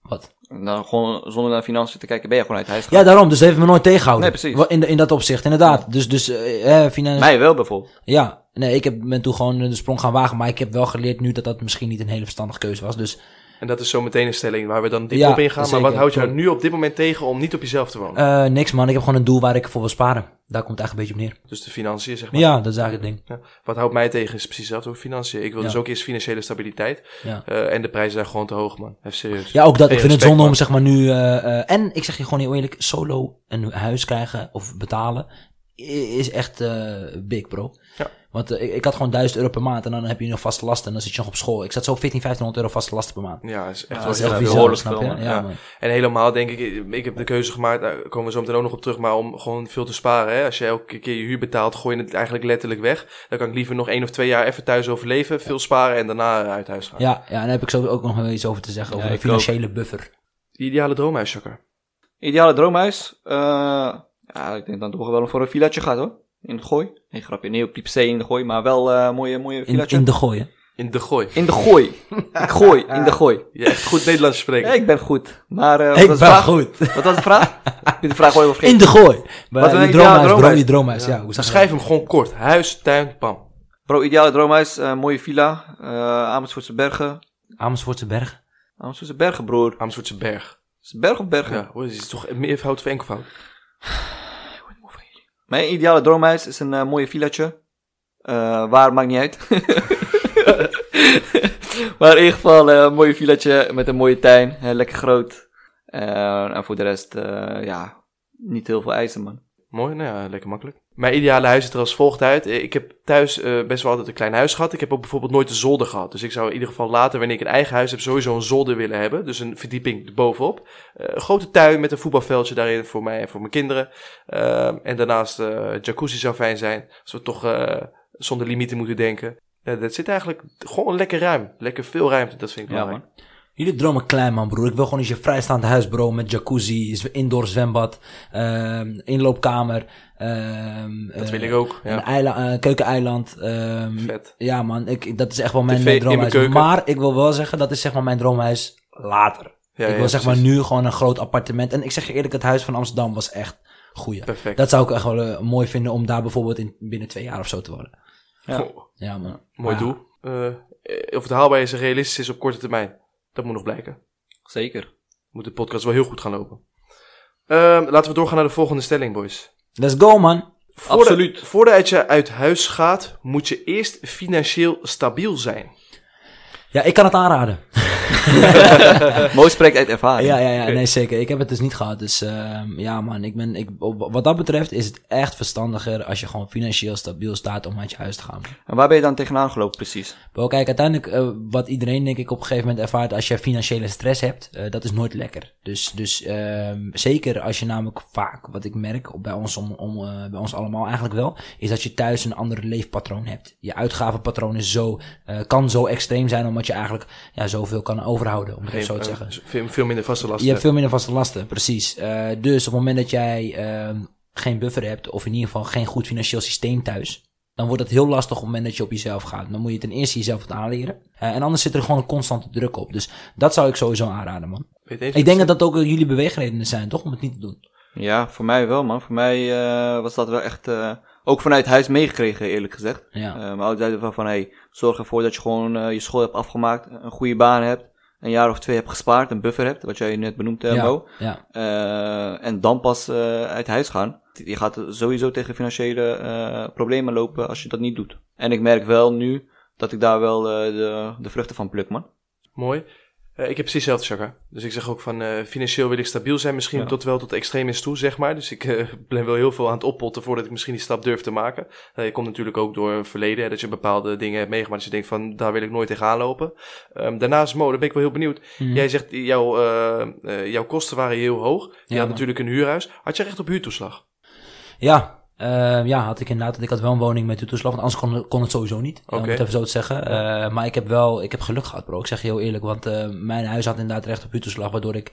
Wat? Nou, gewoon zonder naar financiën te kijken ben je gewoon uit huis gegaan. Ja, daarom. Dus dat heeft me nooit tegengehouden. Nee, precies. In, in dat opzicht, inderdaad. Dus, dus eh, eh, finan- Mij wel bijvoorbeeld. Ja, nee, ik heb, ben toen gewoon de sprong gaan wagen. Maar ik heb wel geleerd nu dat dat misschien niet een hele verstandige keuze was. Dus En dat is zo meteen een stelling waar we dan diep Ja, op ingaan. Maar wat houdt jou nu op dit moment tegen om niet op jezelf te wonen? Eh, niks man, ik heb gewoon een doel waar ik voor wil sparen. Daar komt het eigenlijk een beetje op neer. dus de financiën, zeg maar. Ja, dat is eigenlijk het ding. Ja. Wat houdt mij tegen is precies hetzelfde over financiën. Ik wil Ja. dus ook eerst financiële stabiliteit. Eh, en de prijzen zijn gewoon te hoog, man. Even serieus. Ja, ook dat. Ik vind het zonde om zeg maar nu... eh, en ik zeg je gewoon heel eerlijk, solo een huis krijgen of betalen is echt big, bro. Ja. Want eh, ik, ik had gewoon 1000 euro per maand en dan heb je nog vaste lasten en dan zit je nog op school. Ik zat zo 14, 1500 euro vaste lasten per maand. Ja, dat is echt Ja, wel Dat is heel echt behoorlijk snap veel. Ja. En helemaal denk ik, ik heb de keuze gemaakt, daar komen we zo meteen ook nog op terug, maar om gewoon veel te sparen. Hè? Als je elke keer je huur betaalt, gooi je het eigenlijk letterlijk weg. Dan kan ik liever nog één of twee jaar even thuis overleven, veel sparen en daarna uit huis gaan. Ja, ja, en daar heb ik zo ook nog wel iets over te zeggen, Ja, over de financiële buffer. De ideale droomhuis, Chakar. Ideale droomhuis? eh ja, ik denk dan toch wel voor een villaatje gaat hoor. In het gooi. Nee, grapje. Nee, op diep zee in de gooi. Maar wel eh mooie, mooie In, in de gooien. In de gooi. In de gooi. ik gooi, in de gooi. Je echt goed Nederlands spreken. Ja, ik ben goed. Maar eh, wat Ik was ben de vraag? goed. Wat was de vraag? Heb je de vraag ooit In vergeten? de gooi. Bij Wat een ideale droomhuis, bro. droomhuis, ja. hoe Beschrijf hem gewoon kort. Huis, tuin, pam. Bro, ideale droomhuis. eh, mooie villa. eh Amersfoortse bergen. Amersfoortse berg. Amersfoortse bergen, broer. Amersfoortse berg. Is het berg of bergen? Ja, hoor, is het toch meervoud of enkelvoud? Mijn ideale droomhuis is een eh, mooie villaatje. Eh, waar, maakt niet uit. maar in ieder geval eh, een mooie villaatje met een mooie tuin. lekker groot. En voor de rest, ja, niet heel veel eisen, man. Mooi, nou ja, lekker makkelijk. Mijn ideale huis ziet er als volgt uit. Eh, Ik heb thuis eh, best wel altijd een klein huis gehad. Ik heb ook bijvoorbeeld nooit een zolder gehad. Dus ik zou in ieder geval later, wanneer ik een eigen huis heb, sowieso een zolder willen hebben. Dus een verdieping erbovenop. Eh, een grote tuin met een voetbalveldje daarin voor mij en voor mijn kinderen. En daarnaast eh jacuzzi zou fijn zijn. Als we toch zonder limieten moeten denken. Dat zit eigenlijk gewoon lekker ruim. Lekker veel ruimte, dat vind ik Ja, belangrijk. man. Jullie dromen klein, man, broer. Ik wil gewoon eens je vrijstaand huis, bro. Met jacuzzi, indoor zwembad, ehm, inloopkamer. ehm, Dat eh, wil ik ook. Een Ja, eila- eh, keukeneiland. ehm, vet. ja, man. Ik, dat is echt wel mijn, TV droomhuis. Maar ik wil wel zeggen, dat is zeg maar mijn droomhuis later. Ja, ik ja, wil zeg maar nu gewoon een groot appartement. En ik zeg je eerlijk, het huis van Amsterdam was echt goeie. Perfect. Dat zou ik echt wel eh, mooi vinden om daar bijvoorbeeld in, binnen twee jaar of zo te wonen. Ja. Goh, Ja, man. mooi doel. Eh, of het haalbaar is en realistisch is op korte termijn. Dat moet nog blijken. Zeker. moet de podcast wel heel goed gaan lopen. Ehm, laten we doorgaan naar de volgende stelling, boys. Let's go, man. Absoluut. Voordat je uit huis gaat, moet je eerst financieel stabiel zijn. Ja, ik kan het aanraden. Mooi spreekt uit ervaring. Ja, ja, ja, nee, zeker. Ik heb het dus niet gehad. Dus ehm, ja, man, ik ben, ik, wat dat betreft is het echt verstandiger als je gewoon financieel stabiel staat om uit je huis te gaan. En waar ben je dan tegenaan gelopen, precies? Bro, kijk, uiteindelijk, eh, wat iedereen denk ik op een gegeven moment ervaart als je financiële stress hebt, eh, dat is nooit lekker. Dus, dus ehm, zeker als je namelijk vaak, wat ik merk, op- bij ons, om, om, eh, bij ons allemaal eigenlijk wel, is dat je thuis een ander leefpatroon hebt. Je uitgavenpatroon is zo, eh, kan zo extreem zijn omdat je eigenlijk ja, zoveel kan overhouden, om het even zo te eh, zeggen. veel, veel minder vaste lasten. Je hebt veel minder vaste lasten, precies. Eh, dus op het moment dat jij ehm, geen buffer hebt, of in ieder geval geen goed financieel systeem thuis, dan wordt het heel lastig op het moment dat je op jezelf gaat. Dan moet je ten eerste jezelf wat aanleren. Eh, en anders zit er gewoon een constante druk op. Dus dat zou ik sowieso aanraden, man. Ik denk dat dat ook eh, jullie beweegredenen zijn, toch? Om het niet te doen. Ja, voor mij wel, man. Voor mij eh, was dat wel echt... eh, ook vanuit huis meegekregen, eerlijk gezegd. Ja. Eh, mijn ouders zeiden wel van, hey, zorg ervoor dat je gewoon eh, je school hebt afgemaakt, een goede baan hebt, een jaar of twee hebt gespaard, een buffer hebt, wat jij net benoemd, eh, ja, Mo. ja. Eh, en dan pas eh, uit huis gaan. Je gaat sowieso tegen financiële eh, problemen lopen als je dat niet doet. En ik merk wel nu dat ik daar wel eh, de, de vruchten van pluk, man. Mooi. Eh, ik heb precies hetzelfde, Chaka. Dus ik zeg ook van eh, financieel wil ik stabiel zijn. Misschien Ja. tot wel tot extreem toe, zeg maar. Dus ik eh, ben wel heel veel aan het oppotten voordat ik misschien die stap durf te maken. Je komt natuurlijk ook door het verleden. Hè, dat je bepaalde dingen hebt meegemaakt. Dat je denkt van, daar wil ik nooit tegenaan lopen. Ehm, daarnaast, Mo, daar ben ik wel heel benieuwd. Mhm. Jij zegt, jouw, jouw kosten waren heel hoog. Je Ja, had man. natuurlijk een huurhuis. Had je recht op huurtoeslag? Ja, eh, ja, had ik inderdaad. Ik had wel een woning met toeslag, want anders kon, kon het sowieso niet. Om het even zo te zeggen. Eh, maar ik heb wel, ik heb geluk gehad, bro. Ik zeg je heel eerlijk, want eh, mijn huis had inderdaad recht op huurtoeslag, waardoor ik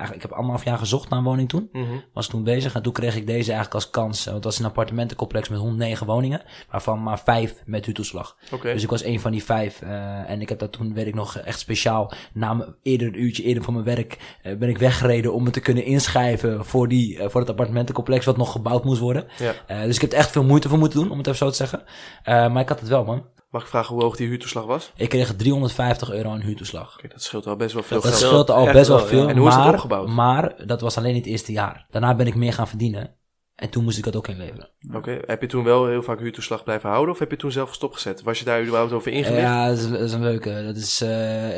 eigenlijk, ik heb anderhalf jaar gezocht naar een woning toen. Mhm. Was toen bezig en toen kreeg ik deze eigenlijk als kans. Want het was een appartementencomplex met 109 woningen, waarvan maar vijf met huurtoeslag. Oké. Dus ik was een van die vijf. eh, en ik heb dat toen, weet ik nog, echt speciaal. Na mijn, eerder een uurtje eerder van mijn werk eh, ben ik weggereden om me te kunnen inschrijven voor, die, eh, voor het appartementencomplex wat nog gebouwd moest worden. Ja. Dus ik heb er echt veel moeite voor moeten doen, om het even zo te zeggen. Maar ik had het wel, man. Mag ik vragen hoe hoog die huurtoeslag was? Ik kreeg 350 euro aan huurtoeslag. Kijk, dat scheelt wel best wel veel Dat geld. scheelt al Echt best wel ja. veel. En hoe is dat maar, opgebouwd? Maar dat was alleen het eerste jaar. Daarna ben ik meer gaan verdienen. En toen moest ik dat ook inleveren. Oké, heb je toen wel heel vaak huurtoeslag blijven houden of heb je toen zelf stopgezet? Was je daar überhaupt over ingelicht? Ja, dat is, dat is een leuke. Dat is, eh,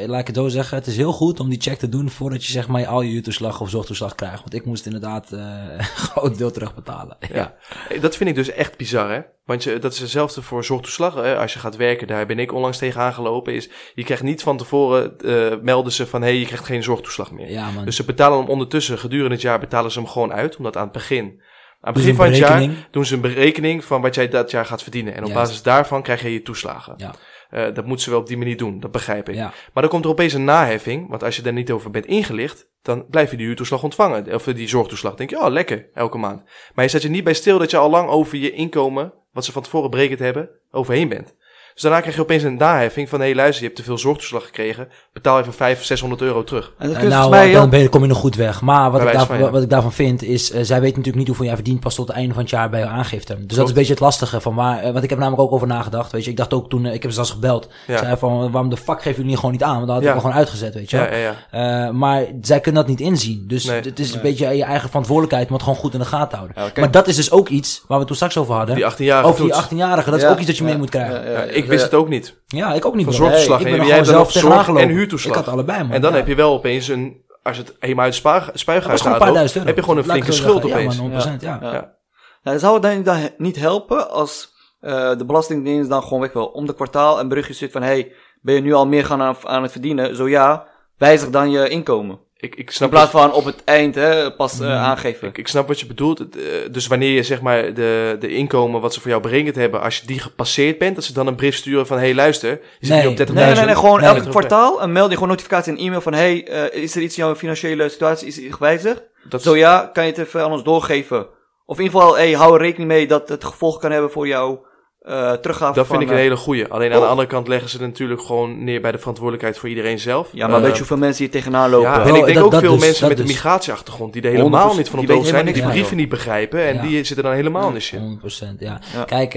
laat ik het zo zeggen. Het is heel goed om die check te doen voordat je zeg maar al je huurtoeslag of zorgtoeslag krijgt. Want ik moest inderdaad eh, een groot deel terugbetalen. Ja. Ja. Dat vind ik dus echt bizar, hè? Want je, dat is hetzelfde voor zorgtoeslag. Hè? Als je gaat werken, daar ben ik onlangs tegen aangelopen. Is, je krijgt niet van tevoren, eh, melden ze van, hé, hey, je krijgt geen zorgtoeslag meer. Ja, man. Dus ze betalen hem ondertussen, gedurende het jaar betalen ze hem gewoon uit. Omdat aan het begin, aan het begin van het jaar, doen ze een berekening van wat jij dat jaar gaat verdienen. En op Juist. basis daarvan krijg je je toeslagen. Ja. Eh, dat moeten ze wel op die manier doen, dat begrijp ik. Ja. Maar dan komt er opeens een naheffing, want als je daar niet over bent ingelicht, dan blijf je die huurtoeslag ontvangen. Of die zorgtoeslag. denk je, oh lekker, elke maand. Maar je zet je niet bij stil dat je al lang over je inkomen, wat ze van tevoren berekend hebben, overheen bent. Dus daarna krijg je opeens een naheffing van, hé hey, luister, je hebt te veel zorgtoeslag gekregen, betaal even 500, 600 euro terug. En dat nou, mij dan heel... ben je, kom je nog goed weg. Maar wat, ik, wijze daar, van, ja. wat ik daarvan vind, is... eh, zij weten natuurlijk niet hoeveel jij verdient pas tot het einde van het jaar bij je aangifte. Dus dat is een beetje het lastige. Van waar, eh, want ik heb namelijk ook over nagedacht. Weet je, ik dacht ook toen... eh, ik heb ze zelfs gebeld. Ja. Zei van, waarom de fuck geven jullie niet gewoon niet aan? Want dan had ik Ja. me gewoon uitgezet, weet je wel. Ja, ja, ja. Eh, maar zij kunnen dat niet inzien. Dus Nee. het is een beetje je eigen verantwoordelijkheid om het gewoon goed in de gaten houden. Maar dat is dus ook iets waar we het toen straks over hadden. Die 18-jarige over die toets. 18-jarigen. Dat is Ja, ook iets dat je mee moet krijgen. ja, Ja, ja, ik ja, wist ja. het ook niet. Ja, ik ook niet. Van zorgtoeslag. ik ben En jij hebt zelf zorg en huurtoeslag. Ik had allebei, man. En dan Ja. heb je wel opeens een, als het helemaal uit het spaar- Dat spuigaat was gewoon een paar duizend euro. heb je gewoon een flinke schuld zeggen. opeens. Ja, man, 100%. Ja. Ja. Ja. Nou, zou het dan dan niet helpen als eh, de Belastingdienst dan gewoon weg wel om de kwartaal een berichtje stuurt van hey, ben je nu al meer gaan aan, aan het verdienen? Zo ja, wijzig dan je inkomen. Ik, ik, In snap plaats van op het eind hè, pas eh, Mm. aangeven. Ik, ik snap wat je bedoelt. Eh, dus wanneer je zeg maar de, de inkomen wat ze voor jou berekend hebben, als je die gepasseerd bent, dat ze dan een brief sturen van, hé hey, luister, je zit Nee, nu op 30.000. Nee, nee, nee, gewoon Nee. elk kwartaal een meld je gewoon notificatie en e-mail van hey, eh, is er iets in jouw financiële situatie is er gewijzigd? Dat Zo ja, kan je het even aan ons doorgeven. Of in ieder geval, hey, hou er rekening mee dat het gevolg kan hebben voor jouw eh dat van... vind ik een eh, hele goeie. Alleen aan de andere kant leggen ze het natuurlijk gewoon neer bij de verantwoordelijkheid voor iedereen zelf. Ja, maar Eh, weet je hoeveel mensen hier tegenaan lopen? Ja, Bro, en ik denk dat- ook dat veel dus, mensen met een migratieachtergrond die er helemaal 100% niet van op de zijn, die die brieven niet begrijpen en Ja. die zitten dan helemaal in de shit. 100%, ja. Ja. Kijk,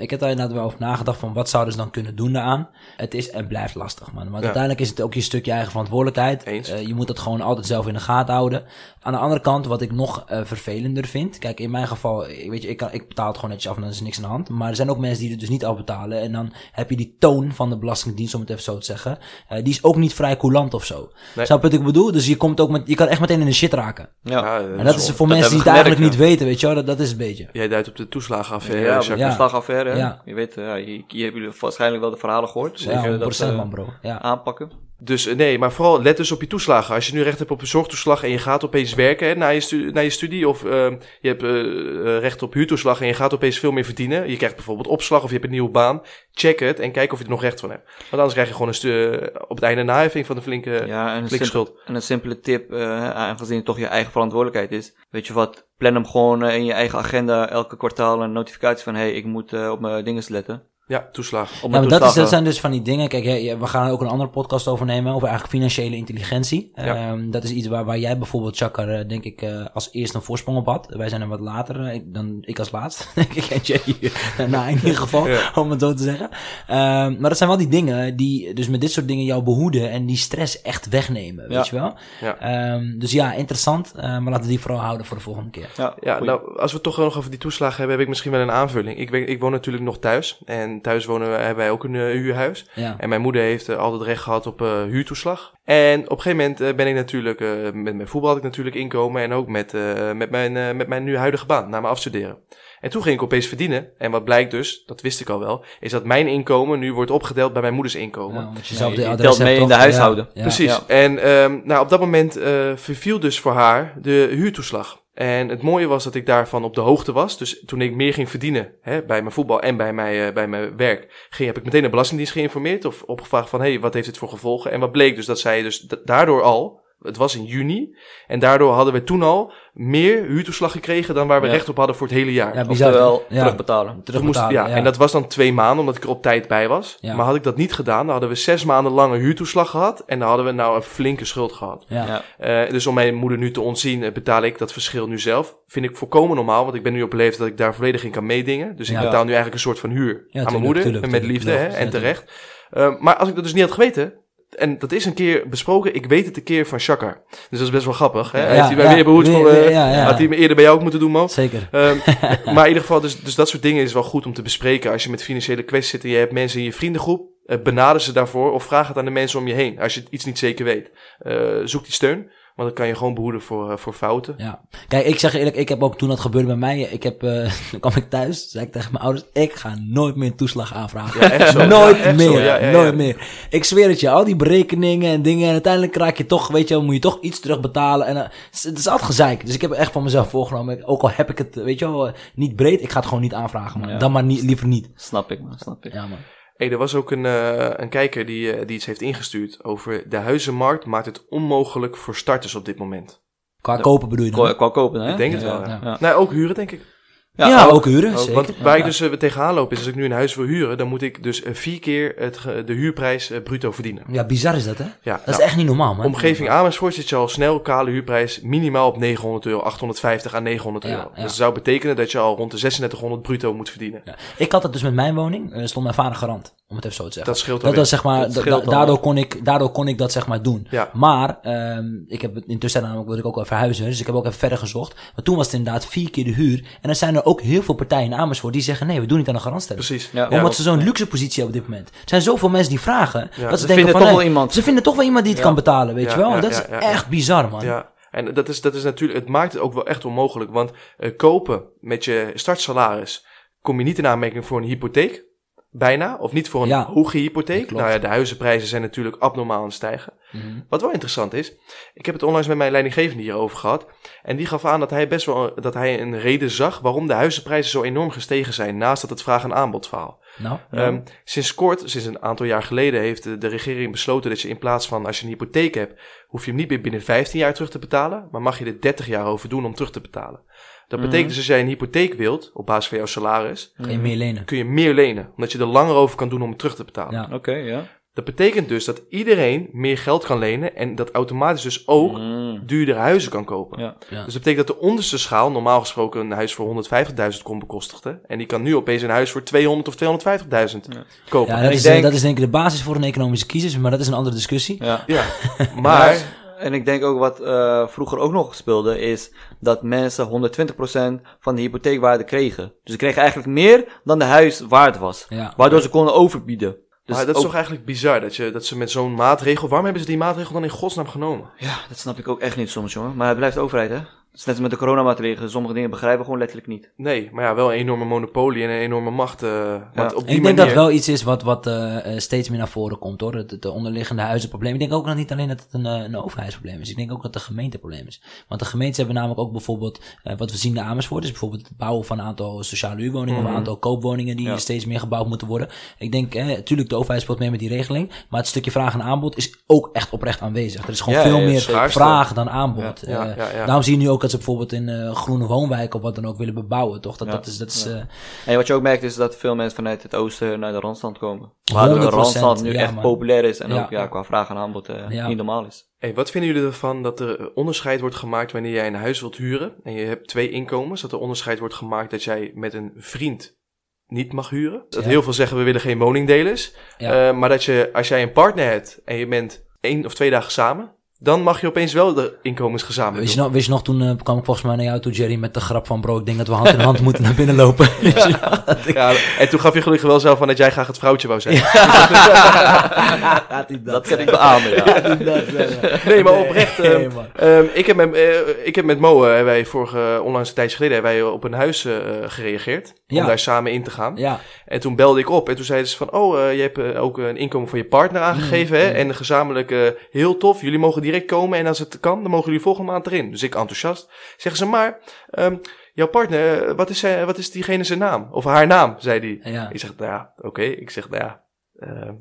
ik heb daar inderdaad wel over nagedacht van wat zouden ze dan kunnen doen daaraan. Het is en blijft lastig, man. Want Ja. uiteindelijk is het ook je stukje eigen verantwoordelijkheid. Eens. Eh, je moet dat gewoon altijd zelf in de gaten houden. Aan de andere kant, wat ik nog eh, vervelender vind. Kijk, in mijn geval, ik, weet je, ik, kan, ik betaal het gewoon netjes af en dan is er niks aan de hand. Maar er zijn ook mensen die het dus niet afbetalen. En dan heb je die toon van de Belastingdienst, om het even zo te zeggen. eh, die is ook niet vrij coulant of zo. Nee. Snap je wat ik bedoel? Dus je, komt ook met, je kan echt meteen in de shit raken. Ja. Ja, En dat is voor dat mensen die het eigenlijk niet weten, weet je wel. Dat, dat is het beetje. Jij duidt op de toeslagenaffaire. Ja, op Ja. de slagaffaire. hè. Ja. Je weet, eh, ja, hier, hier hebben jullie waarschijnlijk wel de verhalen gehoord. Ja, Zeker 100% dat, eh, man, bro. Ja. aanpakken. Dus eh, nee, maar vooral let dus op je toeslagen. Als je nu recht hebt op een zorgtoeslag en je gaat opeens werken hè, na, je stu- na je studie, of eh, je hebt eh, recht op huurtoeslag en je gaat opeens veel meer verdienen. Je krijgt bijvoorbeeld opslag of je hebt een nieuwe baan. Check het en kijk of je er nog recht van hebt. Want anders krijg je gewoon een stu- op het einde een naheffing van de flinke, Ja, en een, flinke schuld. en een simpele tip, aangezien het toch je eigen verantwoordelijkheid is. Weet je wat, plan hem gewoon in je eigen agenda elke kwartaal een notificatie van... hey, ik moet op mijn dinges letten. Ja, toeslag. Ja, maar dat, is, dat zijn dus van die dingen. Kijk, we gaan er ook een andere podcast over nemen. Over eigenlijk financiële intelligentie. Ja. Ehm, dat is iets waar, waar jij bijvoorbeeld, Chakar, eh, denk ik, eh, als eerste een voorsprong op had. Wij zijn er wat later eh, ik- dan ik als laatst. denk ik. En jij daarna in ieder geval, Ja. om het zo te zeggen. Ehm, maar dat zijn wel die dingen die dus met dit soort dingen jou behoeden. En die stress echt wegnemen, Ja. weet je wel. Ja. Ehm, dus ja, interessant. maar laten we die vooral houden voor de volgende keer. Ja, nou, als we het toch nog over die toeslagen hebben, heb ik misschien wel een aanvulling. Ik, ben, ik woon natuurlijk nog thuis. En thuis wonen we, hebben wij ook een eh, huurhuis. Ja. En mijn moeder heeft eh, altijd recht gehad op eh, huurtoeslag. En op een gegeven moment eh, ben ik natuurlijk, eh, met mijn voetbal had ik natuurlijk inkomen. En ook met, eh, met, mijn, eh, met mijn nu huidige baan, na mijn afstuderen. En toen ging ik opeens verdienen. En wat blijkt dus, dat wist ik al wel, is dat mijn inkomen nu wordt opgedeeld bij mijn moeders inkomen. Ja, omdat je zelf je- de telt mee in de huishouden. Ja, ja. Precies. Ja. En ehm, nou, op dat moment eh, verviel dus voor haar de huurtoeslag. En het mooie was dat ik daarvan op de hoogte was. Dus toen ik meer ging verdienen hè, bij mijn voetbal en bij mijn, eh, bij mijn werk, ging, heb ik meteen de Belastingdienst geïnformeerd of opgevraagd van, hé, hey, wat heeft dit voor gevolgen? En wat bleek dus dat zij dus daardoor al Het was in juni. En daardoor hadden we toen al meer huurtoeslag gekregen dan waar we Ja. recht op hadden voor het hele jaar. Ja, bizar. Oftewel, Ja. terugbetalen. Terugbetalen, ja, ja. En dat was dan twee maanden, omdat ik er op tijd bij was. Ja. Maar had ik dat niet gedaan, dan hadden we zes maanden lange huurtoeslag gehad. En dan hadden we nou een flinke schuld gehad. Ja. Ja. Eh, dus om mijn moeder nu te ontzien, eh, betaal ik dat verschil nu zelf. Vind ik volkomen normaal, want ik ben nu op een leeftijd dat ik daar volledig in kan meedingen. Dus ik betaal nu eigenlijk een soort van huur aan mijn moeder. tuurlijk, en met tuurlijk. liefde, hè, en terecht. Eh, maar als ik dat dus niet had geweten, en dat is een keer besproken, ik weet het een keer van Shakar. Dus dat is best wel grappig. Hè? Ja, Heeft hij ja, weer behoed eh, ja, ja. Had hij me eerder bij jou ook moeten doen, Mo? Zeker. Ehm, maar in ieder geval, dus, dus dat soort dingen is wel goed om te bespreken. Als je met financiële kwesties zit en je hebt mensen in je vriendengroep, eh, benader ze daarvoor of vraag het aan de mensen om je heen. Als je iets niet zeker weet. Eh, zoek die steun, want dan kan je gewoon behoeden voor, eh, voor fouten. Ja. Kijk, ik zeg eerlijk, ik heb ook toen dat gebeurde bij mij, ik heb, eh, toen kwam ik thuis, zei ik tegen mijn ouders, ik ga nooit meer toeslag aanvragen. Ja, echt zo. nooit Ja, echt meer, zo. Ja, ja, ja. nooit meer. Ik zweer het je, al die berekeningen en dingen, en uiteindelijk raak je toch, weet je, wel, moet je toch iets terugbetalen. En eh, het is- altijd gezeik. Dus ik heb echt van mezelf voorgenomen, ook al heb ik het, weet je wel, niet breed, ik ga het gewoon niet aanvragen, man. Ja. Dan maar niet, liever niet. Snap ik, man. Snap ik. Ja, man. Hey, er was ook een, eh, een kijker die, eh, die iets heeft ingestuurd over de huizenmarkt maakt het onmogelijk voor starters op dit moment. Qua kopen bedoel je dan? Qua, qua kopen, hè? Ik denk het wel. ja. Ja. Nou, ook huren denk ik. Ja, ook, huren, Ook, zeker. want waar Ja. ik dus eh, tegenaan loop is als ik nu een huis wil huren, dan moet ik dus eh, vier keer het, de huurprijs eh, bruto verdienen. Ja, bizar is dat, hè? Ja, Dat is nou, echt niet normaal, man. Omgeving Amersfoort zit je al snel kale huurprijs minimaal op 900 euro, 850 à 900 Ja, euro. Dus dat zou betekenen dat je al rond de 3600 bruto moet verdienen. Ik had het dus met mijn woning, stond mijn vader garant, om het even zo te zeggen. Dat scheelt Dat zeg maar, Dat da- scheelt da- al. daardoor, kon ik, daardoor kon ik dat zeg maar doen. Ja. Maar, ehm, ik heb het intussen namelijk wilde ik ook wel verhuizen, dus ik heb ook even verder gezocht. Maar toen was het inderdaad vier keer de huur. En dan zijn er ook heel veel partijen in Amersfoort die zeggen, nee, we doen niet aan de garantstelling. Precies. Ja, Omdat ze zo'n luxe positie hebben op dit moment. Er zijn zoveel mensen die vragen, dat ze, Ze denken vinden van, toch wel iemand. Ze vinden toch wel iemand die het Ja. kan betalen, weet Ja, je wel. En dat ja, is ja, ja. echt bizar, man. Ja, en dat is, dat is natuurlijk, het maakt het ook wel echt onmogelijk. Want eh, kopen met je startsalaris kom je niet in aanmerking voor een hypotheek. Bijna. Of niet voor een Ja, hoge hypotheek. Nou ja, de huizenprijzen zijn natuurlijk abnormaal aan het stijgen. Mhm. Wat wel interessant is, ik heb het onlangs met mijn leidinggevende hierover gehad. En die gaf aan dat hij best wel dat hij een reden zag waarom de huizenprijzen zo enorm gestegen zijn. Naast dat het vraag- en aanbodverhaal. Nou, Ehm, sinds kort, sinds een aantal jaar geleden, heeft de, de regering besloten dat je in plaats van als je een hypotheek hebt, hoef je hem niet meer binnen 15 jaar terug te betalen, maar mag je er 30 jaar over doen om terug te betalen. Dat betekent Mhm. dus als jij een hypotheek wilt, op basis van jouw salaris, kan je meer lenen. kun je meer lenen, omdat je er langer over kan doen om het terug te betalen. Ja. Oké, ja. Dat betekent dus dat iedereen meer geld kan lenen en dat automatisch dus ook Mm. duurder huizen kan kopen. Ja. Ja. Dus dat betekent dat de onderste schaal normaal gesproken een huis voor 150.000 kon bekostigde. En die kan nu opeens een huis voor 200 of 250.000 Ja. kopen. Ja, dat ik is, denk- dat is denk ik de basis voor een economische kiezers, maar dat is een andere discussie. Ja. Ja, maar En ik denk ook wat eh, vroeger ook nog speelde, is dat mensen 120% van de hypotheekwaarde kregen. Dus ze kregen eigenlijk meer dan de huis waard was. Ja. Waardoor ze konden overbieden. Dus maar dat is ook- toch eigenlijk bizar dat, je, dat ze met zo'n maatregel... Waarom hebben ze die maatregel dan in godsnaam genomen? Ja, dat snap ik ook echt niet soms, jongen. Maar het blijft de overheid, hè? Het is net als met de coronamaatregelen. Sommige dingen begrijpen we gewoon letterlijk niet. Nee, maar ja, wel een enorme monopolie en een enorme macht. eh, want op die Ik denk dat het wel iets is wat, wat eh, eh, steeds meer naar voren komt hoor. Het, het onderliggende huizenprobleem. Ik denk ook nog niet alleen dat het een, een overheidsprobleem is. Ik denk ook dat het een gemeenteprobleem is. Want de gemeentes hebben namelijk ook bijvoorbeeld, eh, wat we zien in Amersfoort, is bijvoorbeeld het bouwen van een aantal sociale huurwoningen of een aantal koopwoningen die Ja. steeds meer gebouwd moeten worden. Ik denk, eh, natuurlijk de overheid speelt mee met die regeling. Maar het stukje vraag en aanbod is ook echt oprecht aanwezig. Er is gewoon Ja, veel ja, meer schaarste. vraag dan aanbod. Ja, ja, Eh, ja, ja. Daarom zie je nu ook dat ze bijvoorbeeld in eh, groene woonwijken of wat dan ook willen bebouwen. Toch? Dat, Ja. dat is, dat is Ja. eh, En wat je ook merkt is dat veel mensen vanuit het oosten naar de Randstand komen. Waardoor de 100%, Randstand nu ja, echt man. populair is en Ja. ook ja, qua vraag en aanbod eh, Ja. niet normaal is. Hey, wat vinden jullie ervan dat er onderscheid wordt gemaakt wanneer jij een huis wilt huren en je hebt twee inkomens? Dat er onderscheid wordt gemaakt dat jij met een vriend niet mag huren? Dat Ja. heel veel zeggen we willen geen woningdelers. Ja. Eh, maar dat je, als jij een partner hebt en je bent één of twee dagen samen, dan mag je opeens wel de inkomens gezamenlijk Wist je, doen. nog, wist je nog, toen eh, kwam ik volgens mij naar jou toe, Jerry, met de grap van bro, ik denk dat we hand in hand moeten naar binnen lopen. Dat ik- Ja, en toen gaf je gelukkig wel zelf van dat jij graag het vrouwtje wou zijn. Gaat hij Dat kan ik beamen, ja. Nee, maar oprecht. ehm, Nee. Ehm, ik, heb met, eh, ik heb met Mo, eh, hebben wij vorige, onlangs een tijdje geleden, hebben wij op een huis eh, gereageerd. Ja. Om daar samen in te gaan. Ja, En toen belde ik op en toen zeiden ze van, oh, eh, je hebt ook een inkomen voor je partner aangegeven, hè? En gezamenlijk heel tof, jullie mogen direct komen en als het kan, dan mogen jullie volgende maand erin. Dus ik enthousiast. Zeggen ze, maar, ehm, jouw partner, eh, wat is, zijn- wat is diegene zijn naam? Of haar naam, zei die. ja. Ik zeg, nou ja, oké. Ik zeg, nou ja, ehm,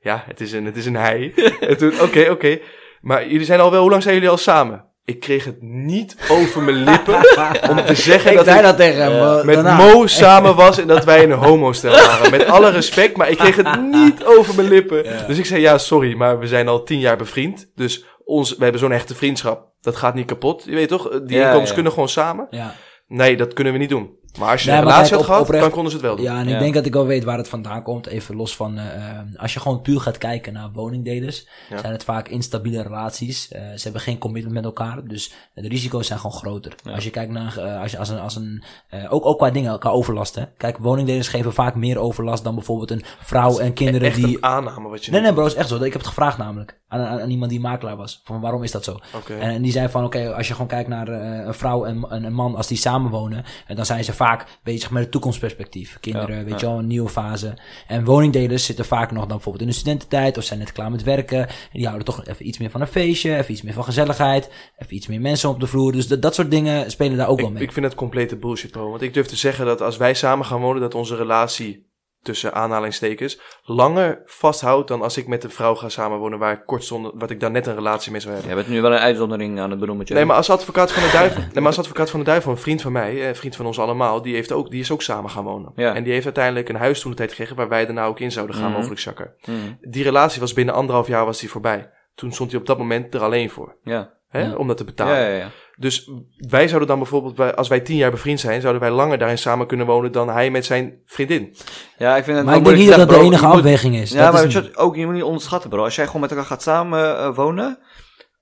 ja, het is een, het is een hij. en toen, oké, oké. Maar jullie zijn al wel, hoe lang zijn jullie al samen? Ik kreeg het niet over mijn lippen om te zeggen Ik dat ik dat tegen hem. eh, met daarna. Mo samen was en dat wij een homostel waren. Met alle respect, maar ik kreeg het niet over mijn lippen. Ja. Dus ik zei, ja, sorry, maar we zijn al tien jaar bevriend. Dus ons, we hebben zo'n echte vriendschap. Dat gaat niet kapot. Je weet toch, die Ja, inkomens ja. kunnen gewoon samen. Ja. Nee, dat kunnen we niet doen. Maar als je Nee, een relatie had op- gehad, oprecht- dan konden ze het wel doen. Ja, en ik Ja. denk dat ik wel weet waar het vandaan komt. Even los van, eh, eh, als je gewoon puur gaat kijken naar woningdelers, Ja. zijn het vaak instabiele relaties. Eh, ze hebben geen commitment met elkaar, dus de risico's zijn gewoon groter. Als je kijkt naar, als je als een, als een eh, ook, ook qua dingen, qua overlast. Hè. Kijk, woningdelers geven vaak meer overlast dan bijvoorbeeld een vrouw en kinderen Echt die... een aanname wat je Nee, nee bro, is echt zo. Ik heb het gevraagd namelijk. Aan, aan, aan iemand die makelaar was. Van waarom is dat zo? En die zei van, oké, als je gewoon kijkt naar eh, een vrouw en en een man, als die samenwonen, en dan zijn ze vaak bezig met het toekomstperspectief. Kinderen, Ja, weet je wel, een nieuwe fase. En woningdelers zitten vaak nog dan bijvoorbeeld in de studententijd, of zijn net klaar met werken. En die houden toch even iets meer van een feestje, even iets meer van gezelligheid, even iets meer mensen op de vloer. Dus dat, dat soort dingen spelen daar ook wel mee. ik vind het complete bullshit, bro. Want ik durf te zeggen dat als wij samen gaan wonen, dat onze relatie tussen aanhalingstekens langer vasthoudt dan als ik met een vrouw ga samenwonen waar ik kort zonder, wat ik daar net een relatie mee zou hebben. Je bent nu wel een uitzondering aan het benoemen. Nee, maar als advocaat van de duivel, nee, maar als advocaat van de duivel, een vriend van mij, eh, een vriend van ons allemaal, die, heeft ook, die is ook samen gaan wonen. Ja. En die heeft uiteindelijk een huis toen de tijd gekregen waar wij daarna ook in zouden gaan, Mhm. mogelijk zakker. Hmm, Die relatie was binnen anderhalf jaar was die voorbij. Toen stond hij op dat moment er alleen voor, ja. hè, Ja. om dat te betalen. Ja, ja, ja. Dus wij zouden dan bijvoorbeeld, bij- als wij tien jaar bevriend zijn, zouden wij langer daarin samen kunnen wonen dan hij met zijn vriendin. Ja, ik vind het maar ik denk niet dat dat de enige afweging is. Ja, Dat maar je, ook, je moet niet onderschatten, bro. Als jij gewoon met elkaar gaat samen eh, wonen,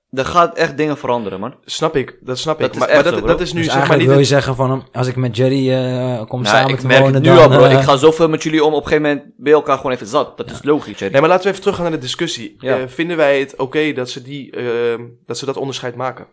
dan gaat echt dingen veranderen, man. Snap ik, dat snap Dat ik. is Maar, echt maar zo, dat, dat is nu dus zeg maar eigenlijk niet... wil je zeggen van, als ik met Jerry eh, kom Nou, samen ik te merk wonen, het nu dan... al, bro. eh, Ik ga zoveel met jullie om. Op een gegeven moment ben je elkaar gewoon even zat. Dat is logisch, Jerry. Nee, maar laten we even teruggaan naar de discussie. Ja. Eh, vinden wij het oké dat, ze die, ehm, dat ze dat onderscheid maken?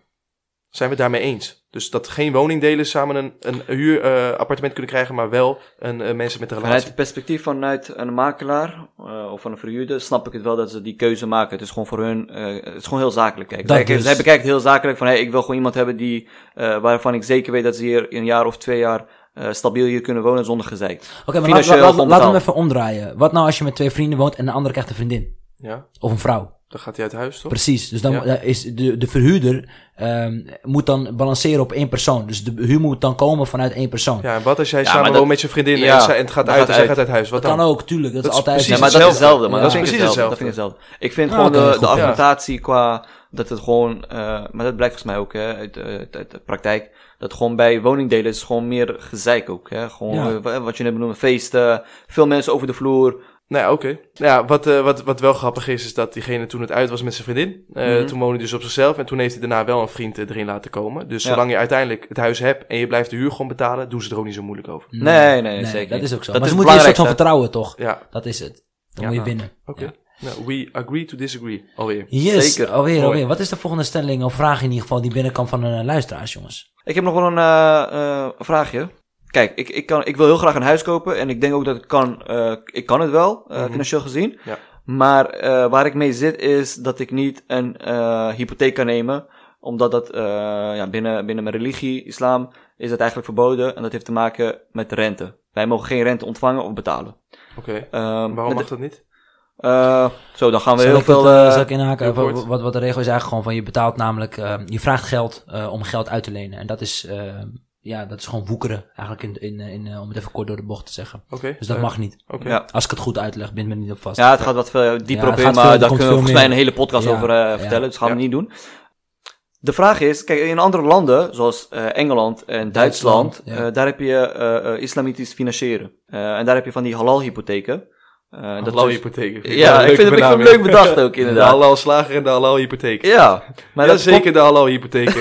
Zijn we het daarmee eens? Dus dat geen woningdelers samen een, een huurappartement kunnen krijgen, maar wel een, eh, mensen met een Vanuit relatie. het perspectief vanuit een makelaar eh, of van een verhuurder snap ik het wel dat ze die keuze maken. Het is gewoon voor hun, eh, het is gewoon heel zakelijk. Kijk. Dat Zij, dus. zij bekijken het heel zakelijk van hey, ik wil gewoon iemand hebben die, eh, waarvan ik zeker weet dat ze hier in een jaar of twee jaar eh, stabiel hier kunnen wonen zonder gezeik. Oké, maar laten we hem even omdraaien. Wat nou als je met twee vrienden woont en de andere krijgt een vriendin? Ja, Of een vrouw? Dan gaat hij uit huis, toch? Precies. Dus dan Ja. eh, is de, de verhuurder ehm, moet dan balanceren op één persoon. Dus de huur moet dan komen vanuit één persoon. Ja, en wat als jij Ja, samen maar woont met je vriendin Ja, en, zij- en het gaat uit gaat en zij gaat uit huis? Wat dat dan? kan ook, tuurlijk. Dat, Dat is is altijd... precies Ja, maar dat is hetzelfde. Ja. Dat ik Precies hetzelfde. Dat hetzelfde. vind ik hetzelfde. Ik vind Ah, gewoon oké, de, goed, de ja. argumentatie qua dat het gewoon, eh, maar dat blijkt volgens mij ook hè, uit, uit, uit de praktijk, dat gewoon bij woningdelen is gewoon meer gezeik ook. Hè? Gewoon eh, wat je net benoemde, feesten, veel mensen over de vloer. Nou ja, oké. Nou ja, wat, eh, wat, wat wel grappig is, is dat diegene toen het uit was met zijn vriendin. eh, Mhm. Toen woonde hij dus op zichzelf en toen heeft hij daarna wel een vriend eh, erin laten komen. Dus Ja. zolang je uiteindelijk het huis hebt en je blijft de huur gewoon betalen, doen ze er ook niet zo moeilijk over. Nee, nee, zeker Dat is ook zo. Dat maar is ze moeten een soort van vertrouwen, toch? Ja, Dat is het. Dan Ja. moet je winnen. oké. Ja. Nou, we agree to disagree alweer. Yes, Zeker. alweer, Mooi. alweer. Wat is de volgende stelling of vraag in ieder geval die binnenkomt van een luisteraars, jongens? Ik heb nog wel een eh, eh, vraagje. Kijk, ik, ik, kan, ik wil heel graag een huis kopen en ik denk ook dat ik kan, eh, ik kan het wel, eh, Mhm. financieel gezien. Ja. Maar eh, waar ik mee zit is dat ik niet een eh, hypotheek kan nemen, omdat dat eh, ja, binnen, binnen mijn religie, islam, is dat eigenlijk verboden en dat heeft te maken met de rente. Wij mogen geen rente ontvangen of betalen. Oké. Ehm, Waarom mag dat niet? eh, zo, dan gaan we Zal heel het, veel... zal ik inhaken? Wat, wat, wat de regel is eigenlijk gewoon van je betaalt namelijk, eh, je vraagt geld eh, om geld uit te lenen. En dat is, ja, dat is gewoon woekeren eigenlijk in, in, in, eh, om het even kort door de bocht te zeggen. Dus dat eh, mag niet. Oké. ja. Als ik het goed uitleg, bind me niet op vast. Ja, het gaat wat veel dieper Ja, op in, maar daar kunnen we volgens mij een hele podcast Ja, over eh, ja. vertellen, dus gaan we Ja. niet doen. De vraag is, kijk, in andere landen, zoals eh, Engeland en Duitsland, Duitsland, ja. eh, daar heb je eh, eh, islamitisch financieren. Eh, en daar heb je van die halal-hypotheken. Eh, dat Halal is- hypotheek. Ja, ik vind, het, ik vind het leuk bedacht ook, De inderdaad. halal slager en de halal hypotheek. Ja, maar, ja, dat zeker de halal hypotheek.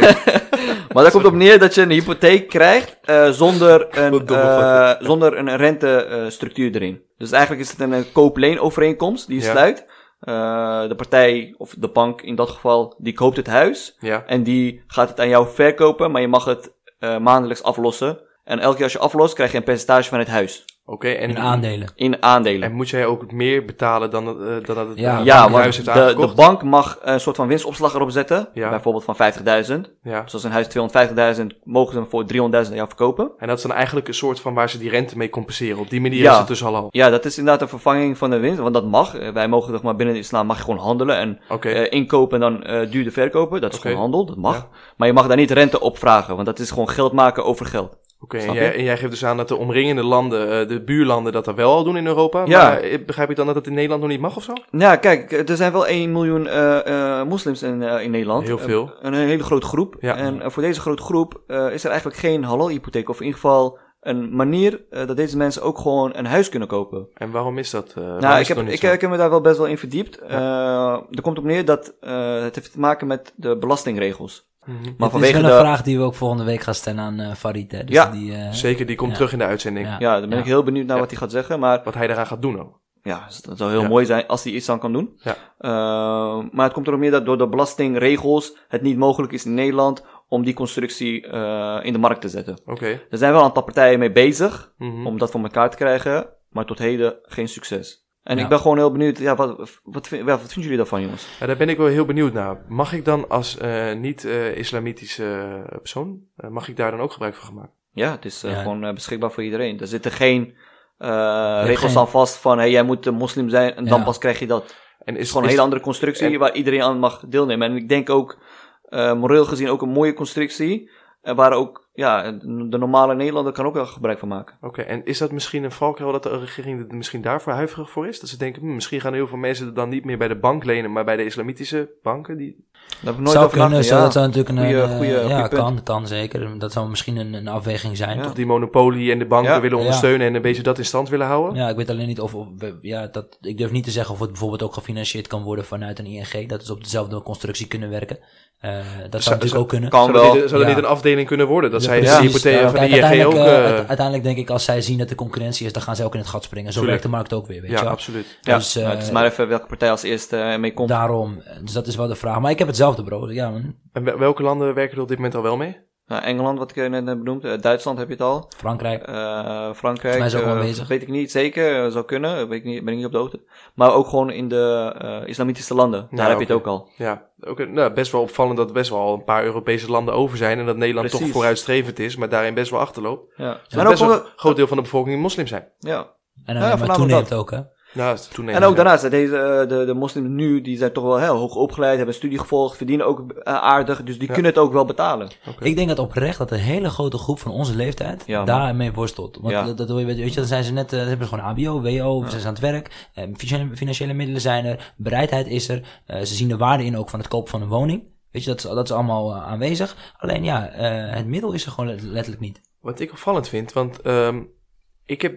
maar daar komt op neer dat je een hypotheek krijgt eh, zonder, een, eh, foto. zonder een rentestructuur erin. Dus eigenlijk is het een, een koop-leen-overeenkomst die je Ja. sluit. Eh, de partij, of de bank in dat geval, die koopt het huis. ja. En die gaat het aan jou verkopen, maar je mag het eh, maandelijks aflossen. En elke keer als je aflost, krijg je een percentage van het huis. Oké, en, In aandelen. in aandelen. en moet jij ook meer betalen dan, dat, eh, dan dat het Ja, eh, ja, want heeft de, de bank mag een soort van winstopslag erop zetten. Ja. Bijvoorbeeld van 50.000. Ja. Dus als een huis 250.000 mogen ze hem voor 300.000 aan jou verkopen. En dat is dan eigenlijk een soort van waar ze die rente mee compenseren. Op die manier Ja. is het dus halal. Ja, dat is inderdaad een vervanging van de winst. Want dat mag. Eh, Wij mogen toch maar binnen de islam mag je gewoon handelen. En eh, inkopen en dan eh duurder verkopen. Dat is gewoon handel. Dat mag. Ja. Maar je mag daar niet rente op vragen. Want dat is gewoon geld maken over geld. Oké, en, je? jij, en jij geeft dus aan dat de omringende landen, eh, de buurlanden, dat dat wel al doen in Europa. Ja. Maar eh, begrijp ik dan dat het in Nederland nog niet mag of zo? Ja, kijk, er zijn wel 1 miljoen eh, eh, moslims in, eh, in Nederland. Heel veel. Een, een hele grote groep. Ja. En eh, voor deze grote groep eh, is er eigenlijk geen halal-hypotheek. Of in ieder geval een manier eh, dat deze mensen ook gewoon een huis kunnen kopen. En waarom is dat? eh, Nou, is ik heb, ik, ik heb me daar wel best wel in verdiept. Eh, er komt op neer dat eh, het heeft te maken met de belastingregels. Mhm. Maar Dit is vanwege wel de... een vraag die we ook volgende week gaan stellen aan Farid. Hè? Dus Ja. die, eh, Zeker, die komt Ja. terug in de uitzending. Ja. Ja, dan ben Ja. ik heel benieuwd naar Ja. wat hij gaat zeggen. Maar Wat hij eraan gaat doen ook. ja, dus dat zou heel Ja. mooi zijn als hij iets aan kan doen. Ja. Eh, maar het komt erop neer dat door de belastingregels het niet mogelijk is in Nederland om die constructie eh, in de markt te zetten. Oké. Er zijn wel een aantal partijen mee bezig Mhm. om dat voor elkaar te krijgen, maar tot heden geen succes. En Ja. ik ben gewoon heel benieuwd, ja, wat, wat, wat vinden jullie daarvan, jongens? Ja, daar ben ik wel heel benieuwd naar. Mag ik dan als eh, niet-islamitische eh, persoon, eh, mag ik daar dan ook gebruik van gaan maken? Ja, het is eh, Ja. gewoon beschikbaar voor iedereen. Er zitten geen eh, regels geen- aan vast van, hey, jij moet een moslim zijn en dan pas krijg je dat. En Het is, is gewoon een is- hele andere constructie en- waar iedereen aan mag deelnemen. En ik denk ook, eh, moreel gezien ook een mooie constructie, eh, waar ook, ja, de normale Nederlander kan ook wel gebruik van maken. Oké, en is dat misschien een valkuil dat de regering er misschien daarvoor huiverig voor is? Dat ze denken, hm, misschien gaan heel veel mensen dan niet meer bij de bank lenen, maar bij de islamitische banken? Die... Daar heb ik nooit zou over kunnen, nagedacht. zo, Ja. dat zou natuurlijk een... Goeie- eh, goeie- ja, punt. kan, kan zeker. Dat zou misschien een, een afweging zijn. Ja. toch? die monopolie en de banken Ja. willen Ja. ondersteunen en een beetje dat in stand willen houden? Ja, ik weet alleen niet of, ja, dat, ik durf niet te zeggen of het bijvoorbeeld ook gefinancierd kan worden vanuit een ING. Dat is op dezelfde constructie kunnen werken. Eh, dat zou natuurlijk zou- ook kunnen. Kan Zou er wel. niet, zou er Ja. niet een afdeling kunnen worden? Dat Ja, zij precies. de hypotheek Ja, van de ING ook... uiteindelijk, uite- uiteindelijk denk ik, als zij zien dat de concurrentie is, dan gaan zij ook in het gat springen. Zo werkt de markt ook weer, weet ja, je wel. absoluut. Ja, Dus, nou, het is maar even welke partij als eerste mee komt. Daarom, dus dat is wel de vraag. Maar ik heb hetzelfde, bro. Ja, man. En wel- welke landen werken er op dit moment al wel mee? Nou, Engeland, wat ik eh, net heb benoemd. Eh, Duitsland heb je het al. Frankrijk. Eh, Frankrijk. Volgens mij is ook wel aanwezig. Weet ik niet zeker. zou kunnen. Weet ik niet, ben ik niet op de hoogte. Maar ook gewoon in de eh, islamitische landen. Daar Nou, heb je het ook al. Ja, ook, een- nou, best wel opvallend dat best wel een paar Europese landen over zijn en dat Nederland toch vooruitstrevend is, maar daarin best wel achterloopt. Ja. En En, best ook, wel een groot deel van de bevolking moslim zijn. ja. En Ja, dan maar toeneemt dat. ook, hè. Nou, dat is toenemend, En ook daarnaast, deze, eh, de, de moslims nu, die zijn toch wel heel hoog opgeleid, hebben een studie gevolgd, verdienen ook eh, aardig, dus die Ja. kunnen het ook wel betalen. Ik denk dat oprecht dat een hele grote groep van onze leeftijd Ja, daarmee worstelt. Want Ja. dat, dat, weet je, weet je, dan zijn ze net, eh, hebben ze gewoon HBO, WO, ze zijn aan het werk, eh, financiële, financiële middelen zijn er, bereidheid is er, eh, ze zien de waarde in ook van het kopen van een woning. Weet je, dat is, dat is allemaal aanwezig. Alleen ja, eh, het middel is er gewoon let- letterlijk niet. Wat ik opvallend vind, want ehm, ik heb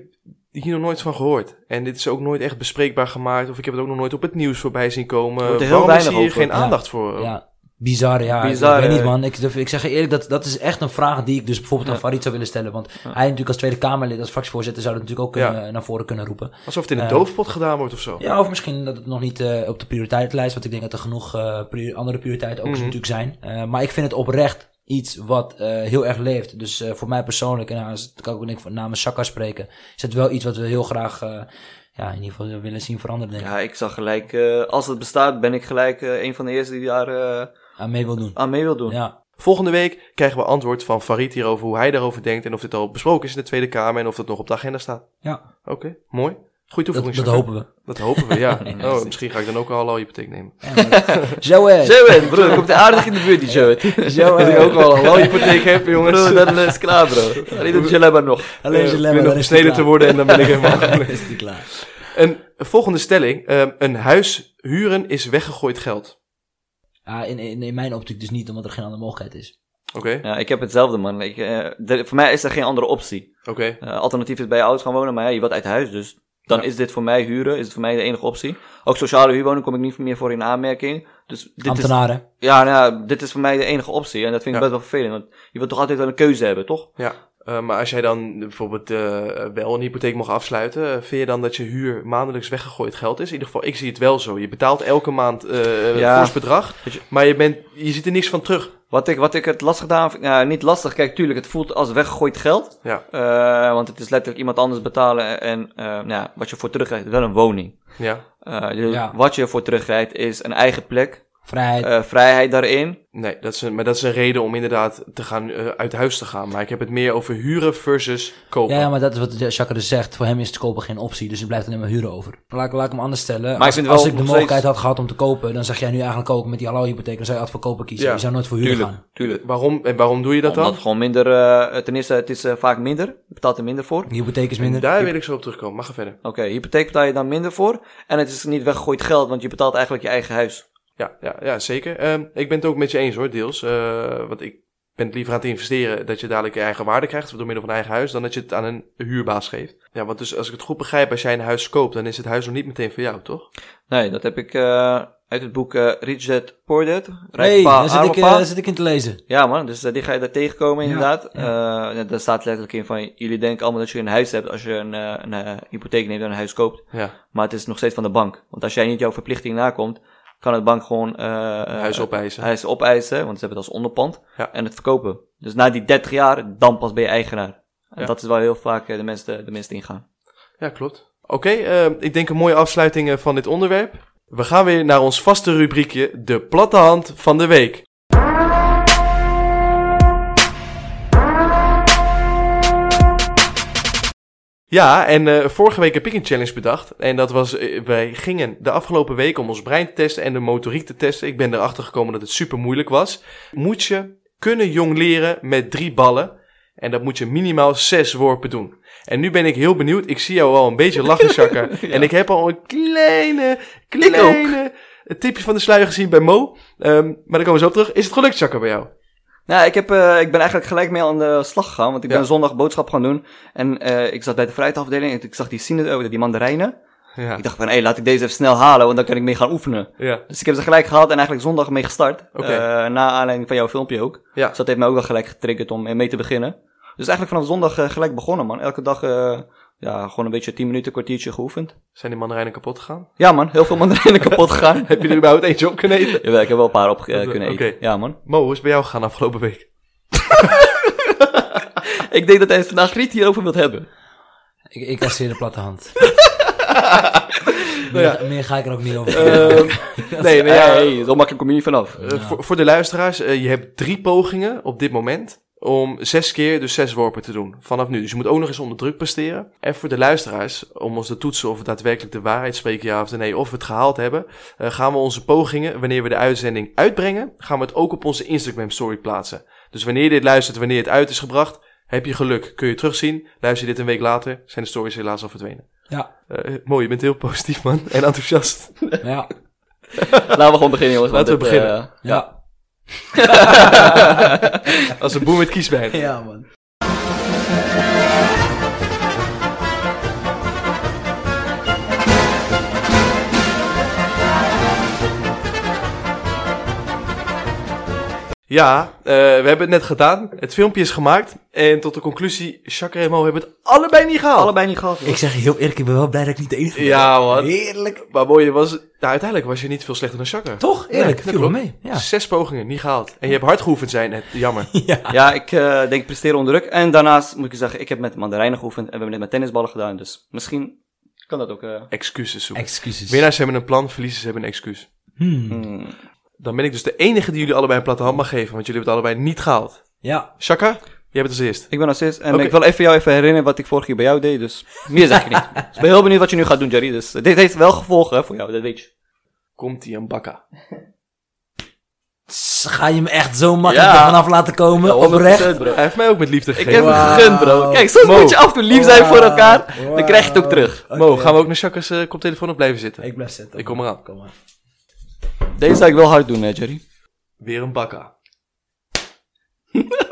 hier nog nooit van gehoord. En dit is ook nooit echt bespreekbaar gemaakt, of ik heb het ook nog nooit op het nieuws voorbij zien komen. Wordt er heel Waarom is hier over. geen Ja. aandacht voor? Ja, bizar, ja. Bizar, ik weet niet, man. Ik, durf- ik zeg je eerlijk, dat, dat is echt een vraag die ik dus bijvoorbeeld aan. Farid zou willen stellen. Want hij natuurlijk als Tweede Kamerlid, als fractievoorzitter, zou dat natuurlijk ook Ja. kunnen, naar voren kunnen roepen. Alsof het in een Eh, doofpot gedaan wordt of zo. Ja, of misschien dat het nog niet eh, op de prioriteitenlijst, want ik denk dat er genoeg eh, andere prioriteiten ook Mhm. natuurlijk zijn. Maar ik vind het oprecht iets wat eh, heel erg leeft. Dus eh, voor mij persoonlijk, en nou, als- kan ik ook niet namens Saka spreken, is het wel iets wat we heel graag eh, ja, in ieder geval willen zien veranderen, denk ik. Ja, ik zag gelijk, eh, als het bestaat, ben ik gelijk eh, een van de eerste die daar eh, Aan mee wil doen. aan mee wil doen. Ja, Volgende week krijgen we antwoord van Farid hierover hoe hij daarover denkt en of dit al besproken is in de Tweede Kamer en of dat nog op de agenda staat. ja Oké, mooi. Goeie dat, toevoeging. dat Saka. hopen we. Dat hopen we, ja. Ja, oh, misschien ga ik dan ook al een hypotheek nemen. Eh. Zo, hè, bro, ik komt aardig in de buurt, die. Zo Als ik eh. ook al een hypotheek heb, jongens. Bro, dan is het klaar, bro. Alleen dat je maar nog. Alleen eh, zijn weer lemmer, nog dan is besneden het te worden en dan ben ik helemaal klaar. is die klaar. Een volgende stelling. ehm, een huis huren is weggegooid geld. Ja, in, in, in mijn optiek dus niet, omdat er geen andere mogelijkheid is. Oké, Ja, ik heb hetzelfde, man. Ik, eh, de- voor mij is er geen andere optie. oké. Eh, alternatief is bij je ouders gaan wonen, maar ja, je wilt uit huis, dus dan Ja. is dit voor mij huren, is het voor mij de enige optie. Ook sociale huurwoning kom ik niet meer voor in aanmerking. Dus dit is, Ambtenaren. ja, nou dit is voor mij de enige optie en dat vind ik Ja. best wel vervelend, want je wilt toch altijd wel een keuze hebben, toch? Ja. Eh, maar als jij dan bijvoorbeeld eh, wel een hypotheek mag afsluiten, eh, vind je dan dat je huur maandelijks weggegooid geld is? In ieder geval, ik zie het wel zo. Je betaalt elke maand eh Ja. fors bedrag, Weet je- maar je, bent, je ziet er niks van terug. Wat ik, wat ik het lastig gedaan vind, ja, niet lastig, kijk, tuurlijk, het voelt als weggegooid geld. Ja, Eh, want het is letterlijk iemand anders betalen en eh, nou ja, wat je voor terugkrijgt, is wel een woning. ja. Eh, dus Ja. Wat je voor terugkrijgt is een eigen plek, Vrijheid. eh, vrijheid daarin. Nee, dat is een, maar dat is een reden om inderdaad te gaan, eh, uit huis te gaan. Maar ik heb het meer over huren versus kopen. ja, ja, maar dat is wat Jacques dus zegt. Voor hem is het kopen geen optie, dus er blijft alleen maar huren over. Laat, laat ik hem anders stellen. ik als, ik de mogelijkheid steeds- had gehad om te kopen, dan zeg jij nu eigenlijk ook met die hallo-hypotheek, dan zou je altijd voor kopen kiezen. Ja, je zou nooit voor huren Tuurlijk, gaan. tuurlijk. Waarom, en waarom doe je dat Omdat dan? het gewoon minder, eh, ten eerste, het is vaak minder. Je betaalt er minder voor. De hypotheek is En minder. daar wil ik zo op terugkomen. Mag ga verder. Oké, hypotheek betaal je dan minder voor. En het is niet weggegooid geld, want je betaalt eigenlijk je eigen huis. Ja, ja, ja zeker. Ehm, ik ben het ook met je eens hoor, deels. Eh, want ik ben het liever aan het investeren dat je dadelijk je eigen waarde krijgt door middel van een eigen huis, dan dat je het aan een huurbaas geeft. Ja, want dus als ik het goed begrijp, als jij een huis koopt, dan is het huis nog niet meteen voor jou, toch? Nee, dat heb ik eh, uit het boek eh Rich Dad Poor Dad. Pa, daar zit, ik, daar zit ik in te lezen. Ja man, dus die ga je daar tegenkomen Ja, inderdaad. Eh, ja, daar staat letterlijk in van, jullie denken allemaal dat je een huis hebt als je een, eh, een hypotheek neemt en een huis koopt. Ja, Maar het is nog steeds van de bank. Want als jij niet jouw verplichting nakomt, kan de bank gewoon eh, huis opeisen. huis opeisen, want ze hebben het als onderpand. Ja. En het verkopen. Dus na die 30 jaar, dan pas ben je eigenaar. En Ja. dat is waar heel vaak eh, de mensen, de mensen ingaan. Ja, klopt. Oké, ehm, ik denk een mooie afsluiting van dit onderwerp. We gaan weer naar ons vaste rubriekje, de platte hand van de week. Ja, en eh, vorige week heb ik een challenge bedacht. En dat was, eh, wij gingen de afgelopen week om ons brein te testen en de motoriek te testen. Ik ben erachter gekomen dat het super moeilijk was. Moet je kunnen jong leren met drie ballen. En dat moet je minimaal zes worpen doen. En nu ben ik heel benieuwd. Ik zie jou al een beetje lachen, Shaka. En ik heb al een kleine, kleine tipje van de sluier gezien bij Mo. Ehm, maar daar komen we zo op terug. Is het gelukt, Shaka, bij jou? Nou, ik, heb, eh, ik ben eigenlijk gelijk mee aan de slag gegaan. Want ik Ja. ben zondag boodschap gaan doen. En eh, ik zat bij de fruitafdeling en ik zag die oh, die mandarijnen. Ja. Ik dacht van, hé, laat ik deze even snel halen, want dan kan ik mee gaan oefenen. Ja. Dus ik heb ze gelijk gehaald en eigenlijk zondag mee gestart. Oké. Eh, na aanleiding van jouw filmpje ook. Ja. Dus dat heeft mij ook wel gelijk getriggerd om mee te beginnen. Dus eigenlijk vanaf zondag gelijk begonnen, man. Elke dag, ja, gewoon een beetje 10 minuten, kwartiertje geoefend. Zijn die mandarijnen kapot gegaan? Ja, man. Heel veel mandarijnen kapot gegaan. Heb je er überhaupt eentje op kunnen eten? Jawel, ik heb wel een paar op eh, kunnen eten. Oké. Ja, man. Mo, hoe is het bij jou gegaan afgelopen week? Ik denk dat hij het vandaag niet hierover wilt hebben. Ik, ik kasseer de platte hand. Nou ja. meer, meer ga ik er ook niet over. Ehm, nee, nee, ja, hey, zo makkelijk kom je niet vanaf. eh, voor, voor de luisteraars, eh, je hebt drie pogingen op dit moment om zes keer dus zes worpen te doen vanaf nu. Dus je moet ook nog eens onder druk presteren. En voor de luisteraars, om ons te toetsen of we daadwerkelijk de waarheid spreken, ja of nee, of we het gehaald hebben, eh, gaan we onze pogingen, wanneer we de uitzending uitbrengen, gaan we het ook op onze Instagram story plaatsen. Dus wanneer je dit luistert, wanneer het uit is gebracht, heb je geluk. Kun je terugzien. Luister je dit een week later, zijn de stories helaas al verdwenen. Ja, Eh, mooi, je bent heel positief man en enthousiast. ja, Laten we gewoon beginnen, jongens. Laten we dit, beginnen. eh, ja. Als een boer met kiespijn. Ja, man. Ja, eh, we hebben het net gedaan. Het filmpje is gemaakt. En tot de conclusie, Chakra en Mo hebben het allebei niet gehaald. Allebei niet gehad. Ik zeg je heel eerlijk, ik ben wel blij dat ik niet de enige ben. Ja, man. Heerlijk. Maar mooi, was, nou, uiteindelijk was je niet veel slechter dan Chakra. Toch? Eerlijk, dat viel wel klopt. mee. Ja. Zes pogingen, niet gehaald. En je hebt hard geoefend zijn, het, jammer. ja. Ja, ik eh, denk presteren onder druk. En daarnaast moet ik je zeggen, ik heb met mandarijnen geoefend en we hebben net met tennisballen gedaan. Dus misschien kan dat ook... eh Excuses zoeken. Excuses. Winnaars hebben een plan, verliezers hebben een excuus. Hmm. hmm. Dan ben ik dus de enige die jullie allebei een platte hand mag geven, want jullie hebben het allebei niet gehaald. Ja. Chaka, jij bent als eerst. Ik ben assist en Oké. ik wil even jou even herinneren wat ik vorig jaar bij jou deed. Dus meer zeg ik niet. Dus ik ben heel benieuwd wat je nu gaat doen, Jerry. Dus dit heeft wel gevolgen hè, voor jou, dat weet je. Komt-ie een bakka. Ga je me echt zo makkelijk Ja. er vanaf laten komen? Ja, 100% Oprecht? bro. Hij heeft mij ook met liefde Ik gegeven. heb hem Wauw. gegund, bro. Kijk, soms Mo. moet je af en toe lief zijn voor elkaar. Dan krijg je het ook terug. Mo, gaan we ook naar Chaka's eh, koptelefoon of blijven zitten? Ik blijf zitten. Ik kom eraan. Kom maar. Deze zou ik wel hard doen, hè, Jerry. Weer een bakka.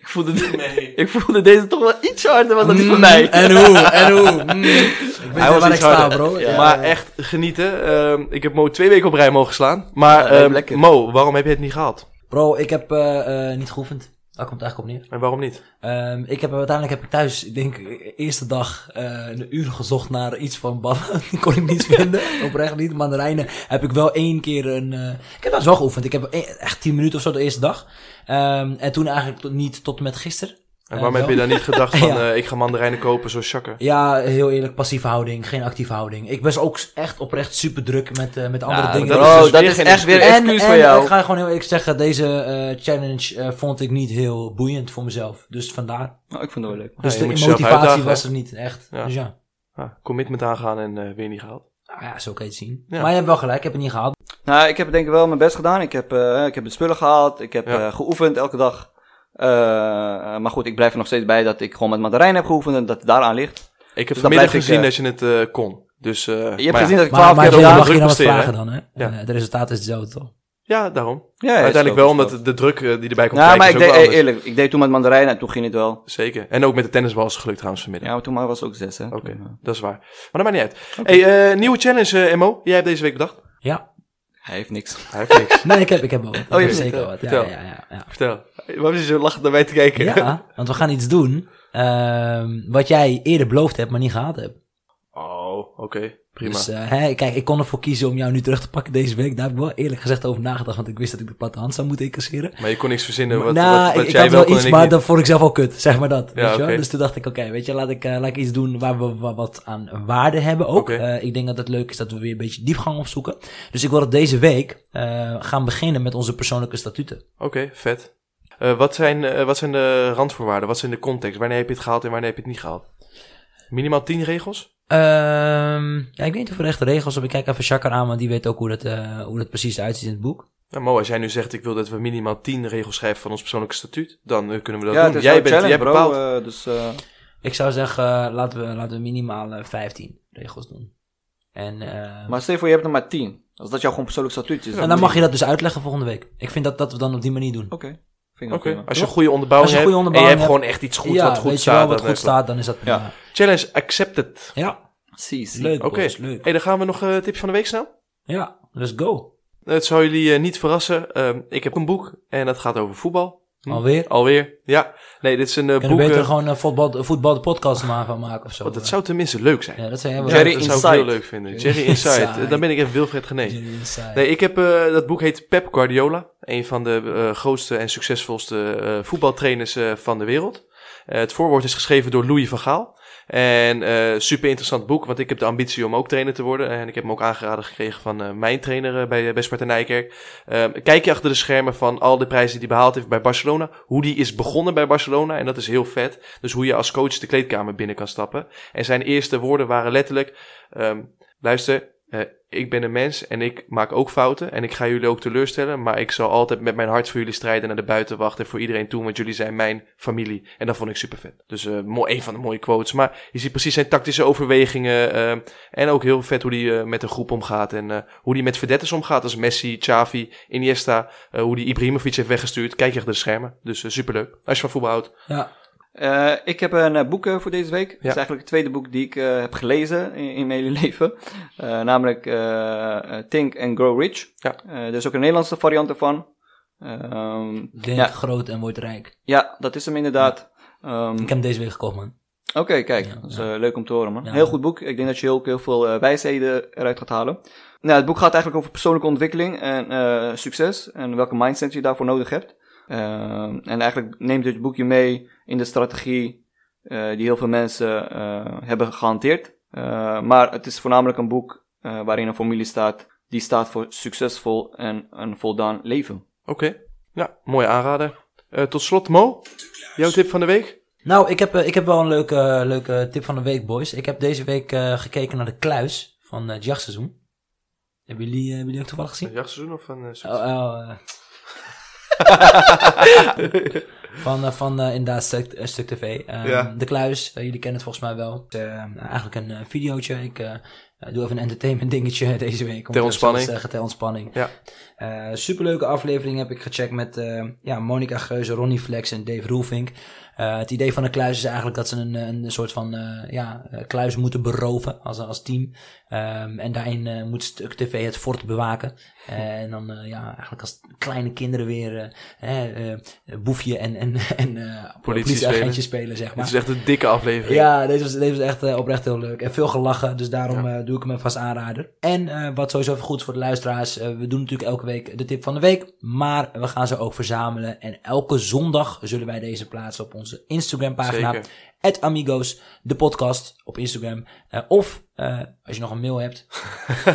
Ik voelde, de- ik voelde deze toch wel iets harder dan die van Mm, mij. En hoe? En hoe? Mm. Ik weet Hij was waar ik iets sta, harder. bro. Ja. Maar echt genieten. Ehm, ik heb Mo twee weken op rij mogen slaan. Maar Ja, ehm, lekker. Mo, waarom heb je het niet gehaald? Bro, ik heb eh, eh, niet geoefend. Daar komt het eigenlijk op neer. En waarom niet? Ehm, ik heb uiteindelijk heb ik thuis, ik denk, de eerste dag eh, een uur gezocht naar iets van ballen. Die kon ik niet vinden. Oprecht niet. Mandarijnen heb ik wel één keer een. eh, ik heb dat wel geoefend. Ik heb echt 10 minuten of zo de eerste dag. Ehm, en toen eigenlijk niet tot en met gisteren. En waarom heb je dan niet gedacht van, Ja. eh, ik ga mandarijnen kopen zoals Shakker? Ja, heel eerlijk, passieve houding, geen actieve houding. Ik ben ook echt oprecht super druk met, eh, met andere Ja, dingen. dat dus dat weer is geen echt weer excuus. een excuus en, voor en jou. ik ga gewoon heel eerlijk zeggen, deze eh, challenge eh, vond ik niet heel boeiend voor mezelf. Dus vandaar. Nou, ik vond het wel leuk. Dus de motivatie was er niet echt. Ja. Dus ja. Ah, commitment aangaan en eh, weer niet gehaald. Nou ja, zo kan je het zien. Ja. Maar je hebt wel gelijk, ik heb het niet gehad. Nou, ik heb denk ik wel mijn best gedaan. Ik heb, eh, ik heb de spullen gehaald. Ik heb Ja. eh, geoefend elke dag. Eh, maar goed, ik blijf er nog steeds bij dat ik gewoon met mandarijn heb geoefend en dat het daaraan ligt. Ik heb Dus vanmiddag blijf ik, gezien eh, dat je het eh, kon. Dus, eh, Je hebt maar ja. gezien dat ik Maar, twaalf maar keer Jay, wel mag druk presteren, vragen dan, hè? Ja. En, eh, de resultaat is hetzelfde toch? Ja, daarom. Ja, ja, Uiteindelijk wel, omdat de druk die erbij komt Ja, kijken maar is ik ook deed eerlijk. Ik deed toen met mandarijn en toen ging het wel. Zeker. En ook met de tennisbal is het gelukt trouwens vanmiddag. Ja, maar toen maar was het ook zes, hè. Oké, dat is waar. Maar dat maakt niet uit. Hey, eh, nieuwe challenge, eh, Mo. Jij hebt deze week bedacht. Ja. Hij heeft niks. Hij heeft niks. Nee, ik heb, ik heb wel wat. Ik Oh, je heb zeker het, wat. Ja, vertel. ja, ja, ja. Vertel. Waarom is je zo lachend naar mij te kijken? Ja, want we gaan iets doen ehm, wat jij eerder beloofd hebt, maar niet gehad hebt. Oké. Prima. Dus hè, kijk, ik kon ervoor kiezen om jou nu terug te pakken deze week. Daar heb ik wel eerlijk gezegd over nagedacht, want ik wist dat ik de platte hand zou moeten incasseren. maar je kon niks verzinnen wat, nou, wat, wat ik, had wel iets, maar niet. dat vond ik zelf ook kut, zeg maar dat. Ja, weet je. Dus toen dacht ik, oké, weet je, laat ik, eh, laat ik iets doen waar we wa- wat aan waarde hebben ook. Oké. Eh, ik denk dat het leuk is dat we weer een beetje diepgang opzoeken. Dus ik wil dat deze week gaan beginnen met onze persoonlijke statuten. Oké, vet. Wat, zijn, wat zijn de randvoorwaarden? Wat zijn de context? Wanneer heb je het gehaald en wanneer heb je het niet gehaald? Minimaal 10 regels? Ehm, ja, ik weet niet of er echt regels op. Ik kijk even Chakar aan, want die weet ook hoe dat, eh, hoe dat precies uitziet in het boek. Nou, Mo, als jij nu zegt, ik wil dat we minimaal 10 regels schrijven van ons persoonlijke statuut, dan eh, kunnen we dat ja, doen. het is jij bent, jij bro. bepaalt. eh, dus, eh, Ik zou zeggen, laten, we, laten we minimaal eh, 15 regels doen. En, eh, maar stel je voor, je hebt er maar tien. Als dat jouw gewoon persoonlijk statuut is. en dan mag je dat dus uitleggen volgende week. Ik vind dat, dat we dan op die manier doen. Oké. Vind ik prima. als je een goede onderbouwing Als je een hebt goede en je hebt gewoon echt iets goed ja, wat goed weet je staat. wel wat dan goed je- staat, dan is dat prima. Ja. Challenge accepted. Ja, zie. leuk Oké. boys, leuk. Hey, dan gaan we nog een tipje van de week snel. Ja, let's go. Het zal jullie eh, niet verrassen. Ehm, ik heb een boek en dat gaat over voetbal. Hm? Alweer? Alweer, ja. Nee, dit is een eh, Kunnen boek... we beter eh, gewoon een voetbal, voetbal de podcast maar van maken of zo. want het eh. zou tenminste leuk zijn. Ja, dat wel Jerry dat zou ik heel leuk vinden. Jerry Inside. Inside. Eh, Dan ben ik even Wilfred Genee. Nee, ik heb, eh, dat boek heet Pep Guardiola. Een van de eh, grootste en succesvolste eh, voetbaltrainers eh, van de wereld. Eh, het voorwoord is geschreven door Louis van Gaal. En eh, super interessant boek, want ik heb de ambitie om ook trainer te worden. En ik heb hem ook aangeraden gekregen van eh, mijn trainer eh, bij, bij Sparta Nijkerk. Ehm, kijk je achter de schermen van al de prijzen die hij behaald heeft bij Barcelona. Hoe die is begonnen bij Barcelona. En dat is heel vet. Dus hoe je als coach de kleedkamer binnen kan stappen. En zijn eerste woorden waren letterlijk... ehm, luister, ik ben een mens en ik maak ook fouten. En ik ga jullie ook teleurstellen. Maar ik zal altijd met mijn hart voor jullie strijden naar de buitenwacht. En voor iedereen toe, want jullie zijn mijn familie. En dat vond ik super vet. Dus eh mooi, een van de mooie quotes. Maar je ziet precies zijn tactische overwegingen. eh, en ook heel vet hoe hij met een groep omgaat. En eh, hoe hij met verdetters omgaat. Als Messi, Xavi, Iniesta. eh, hoe hij Ibrahimovic heeft weggestuurd. Kijk je achter de schermen. Dus eh, superleuk. Als je van voetbal houdt. Ja, Eh, ik heb een eh, boek eh, voor deze week. Het Ja. is eigenlijk het tweede boek die ik eh, heb gelezen in, in mijn hele leven. Eh, namelijk Think and Grow Rich. Ja. Er is ook een Nederlandse variant ervan. Ehm, denk Ja. groot en wordt rijk. ja, dat is hem inderdaad. Ehm, Ik heb hem deze week gekocht, man. Oké, kijk. Ja, dat is ja. eh, leuk om te horen, man. Ja. Heel goed boek. Ik denk dat je ook heel veel eh, wijsheden eruit gaat halen. Nou, het boek gaat eigenlijk over persoonlijke ontwikkeling en eh, succes. En welke mindset je daarvoor nodig hebt. Ehm, en eigenlijk neemt dit boek je mee in de strategie eh, die heel veel mensen eh, hebben gehanteerd. Eh, maar het is voornamelijk een boek eh, waarin een formule staat die staat voor succesvol en een voldaan leven. Oké. Ja, mooie aanrader. Eh, tot slot, Mo. Jouw tip van de week? Nou, ik heb, ik heb wel een leuke, leuke tip van de week, boys. Ik heb deze week eh, gekeken naar de kluis van het jachtseizoen. Hebben jullie, eh, hebben jullie ook toevallig gezien? Een jachtseizoen of een... eh, Oh, oh. van, eh, van eh, inderdaad Stuk, eh, Stuk TV. Ehm, Ja. De Kluis, jullie kennen het volgens mij wel. Eigenlijk een videootje. Ik doe even een entertainment dingetje deze week. om Ter zo te ontspanning. Zeggen, ter ontspanning. Ja. Superleuke aflevering heb ik gecheckt met ja, Monica Geuze, Ronnie Flex en Dave Roelvink. Het idee van de kluis is eigenlijk dat ze een, een soort van ja, kluis moeten beroven als, als team. Ehm, en daarin eh, moet Stuk TV het fort bewaken. en dan eh, ja, eigenlijk als kleine kinderen weer eh, eh, boefje en, en, en eh politieagentje spelen, zeg Het maar. is echt een dikke aflevering. Ja, deze was, deze was echt eh, oprecht heel leuk. En veel gelachen, dus daarom eh, doe ik hem even als aanrader. En eh, wat sowieso even goed is voor de luisteraars. eh, we doen natuurlijk elke week de tip van de week. Maar we gaan ze ook verzamelen. En elke zondag zullen wij deze plaatsen op onze Instagram pagina. Zeker. Het Amigos, de podcast op Instagram. Eh, of eh, als je nog een mail hebt.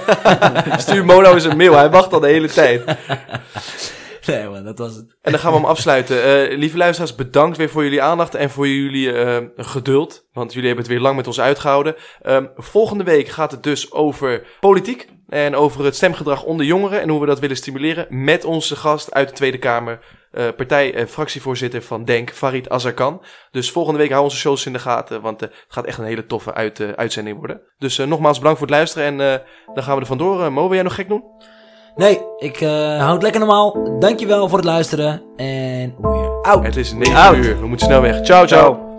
Stuur Mono eens een mail, hij wacht al de hele tijd. nee man, dat was het. En dan gaan we hem afsluiten. Eh, lieve luisteraars, bedankt weer voor jullie aandacht en voor jullie geduld. Want jullie hebben het weer lang met ons uitgehouden. Ehm, volgende week gaat het dus over politiek. En over het stemgedrag onder jongeren. En hoe we dat willen stimuleren. Met onze gast uit de Tweede Kamer. Eh, partij en fractievoorzitter van DENK, Farid Azarkan. Dus volgende week hou onze shows in de gaten. Want eh, het gaat echt een hele toffe uit, eh, uitzending worden. Dus eh, nogmaals bedankt voor het luisteren. En eh, dan gaan we er vandoor. Eh, Mo, wil jij nog gek doen? Nee, ik eh hou het lekker normaal. Dankjewel voor het luisteren. En weer out. Het is 9 Out. uur. We moeten snel weg. Ciao, ciao.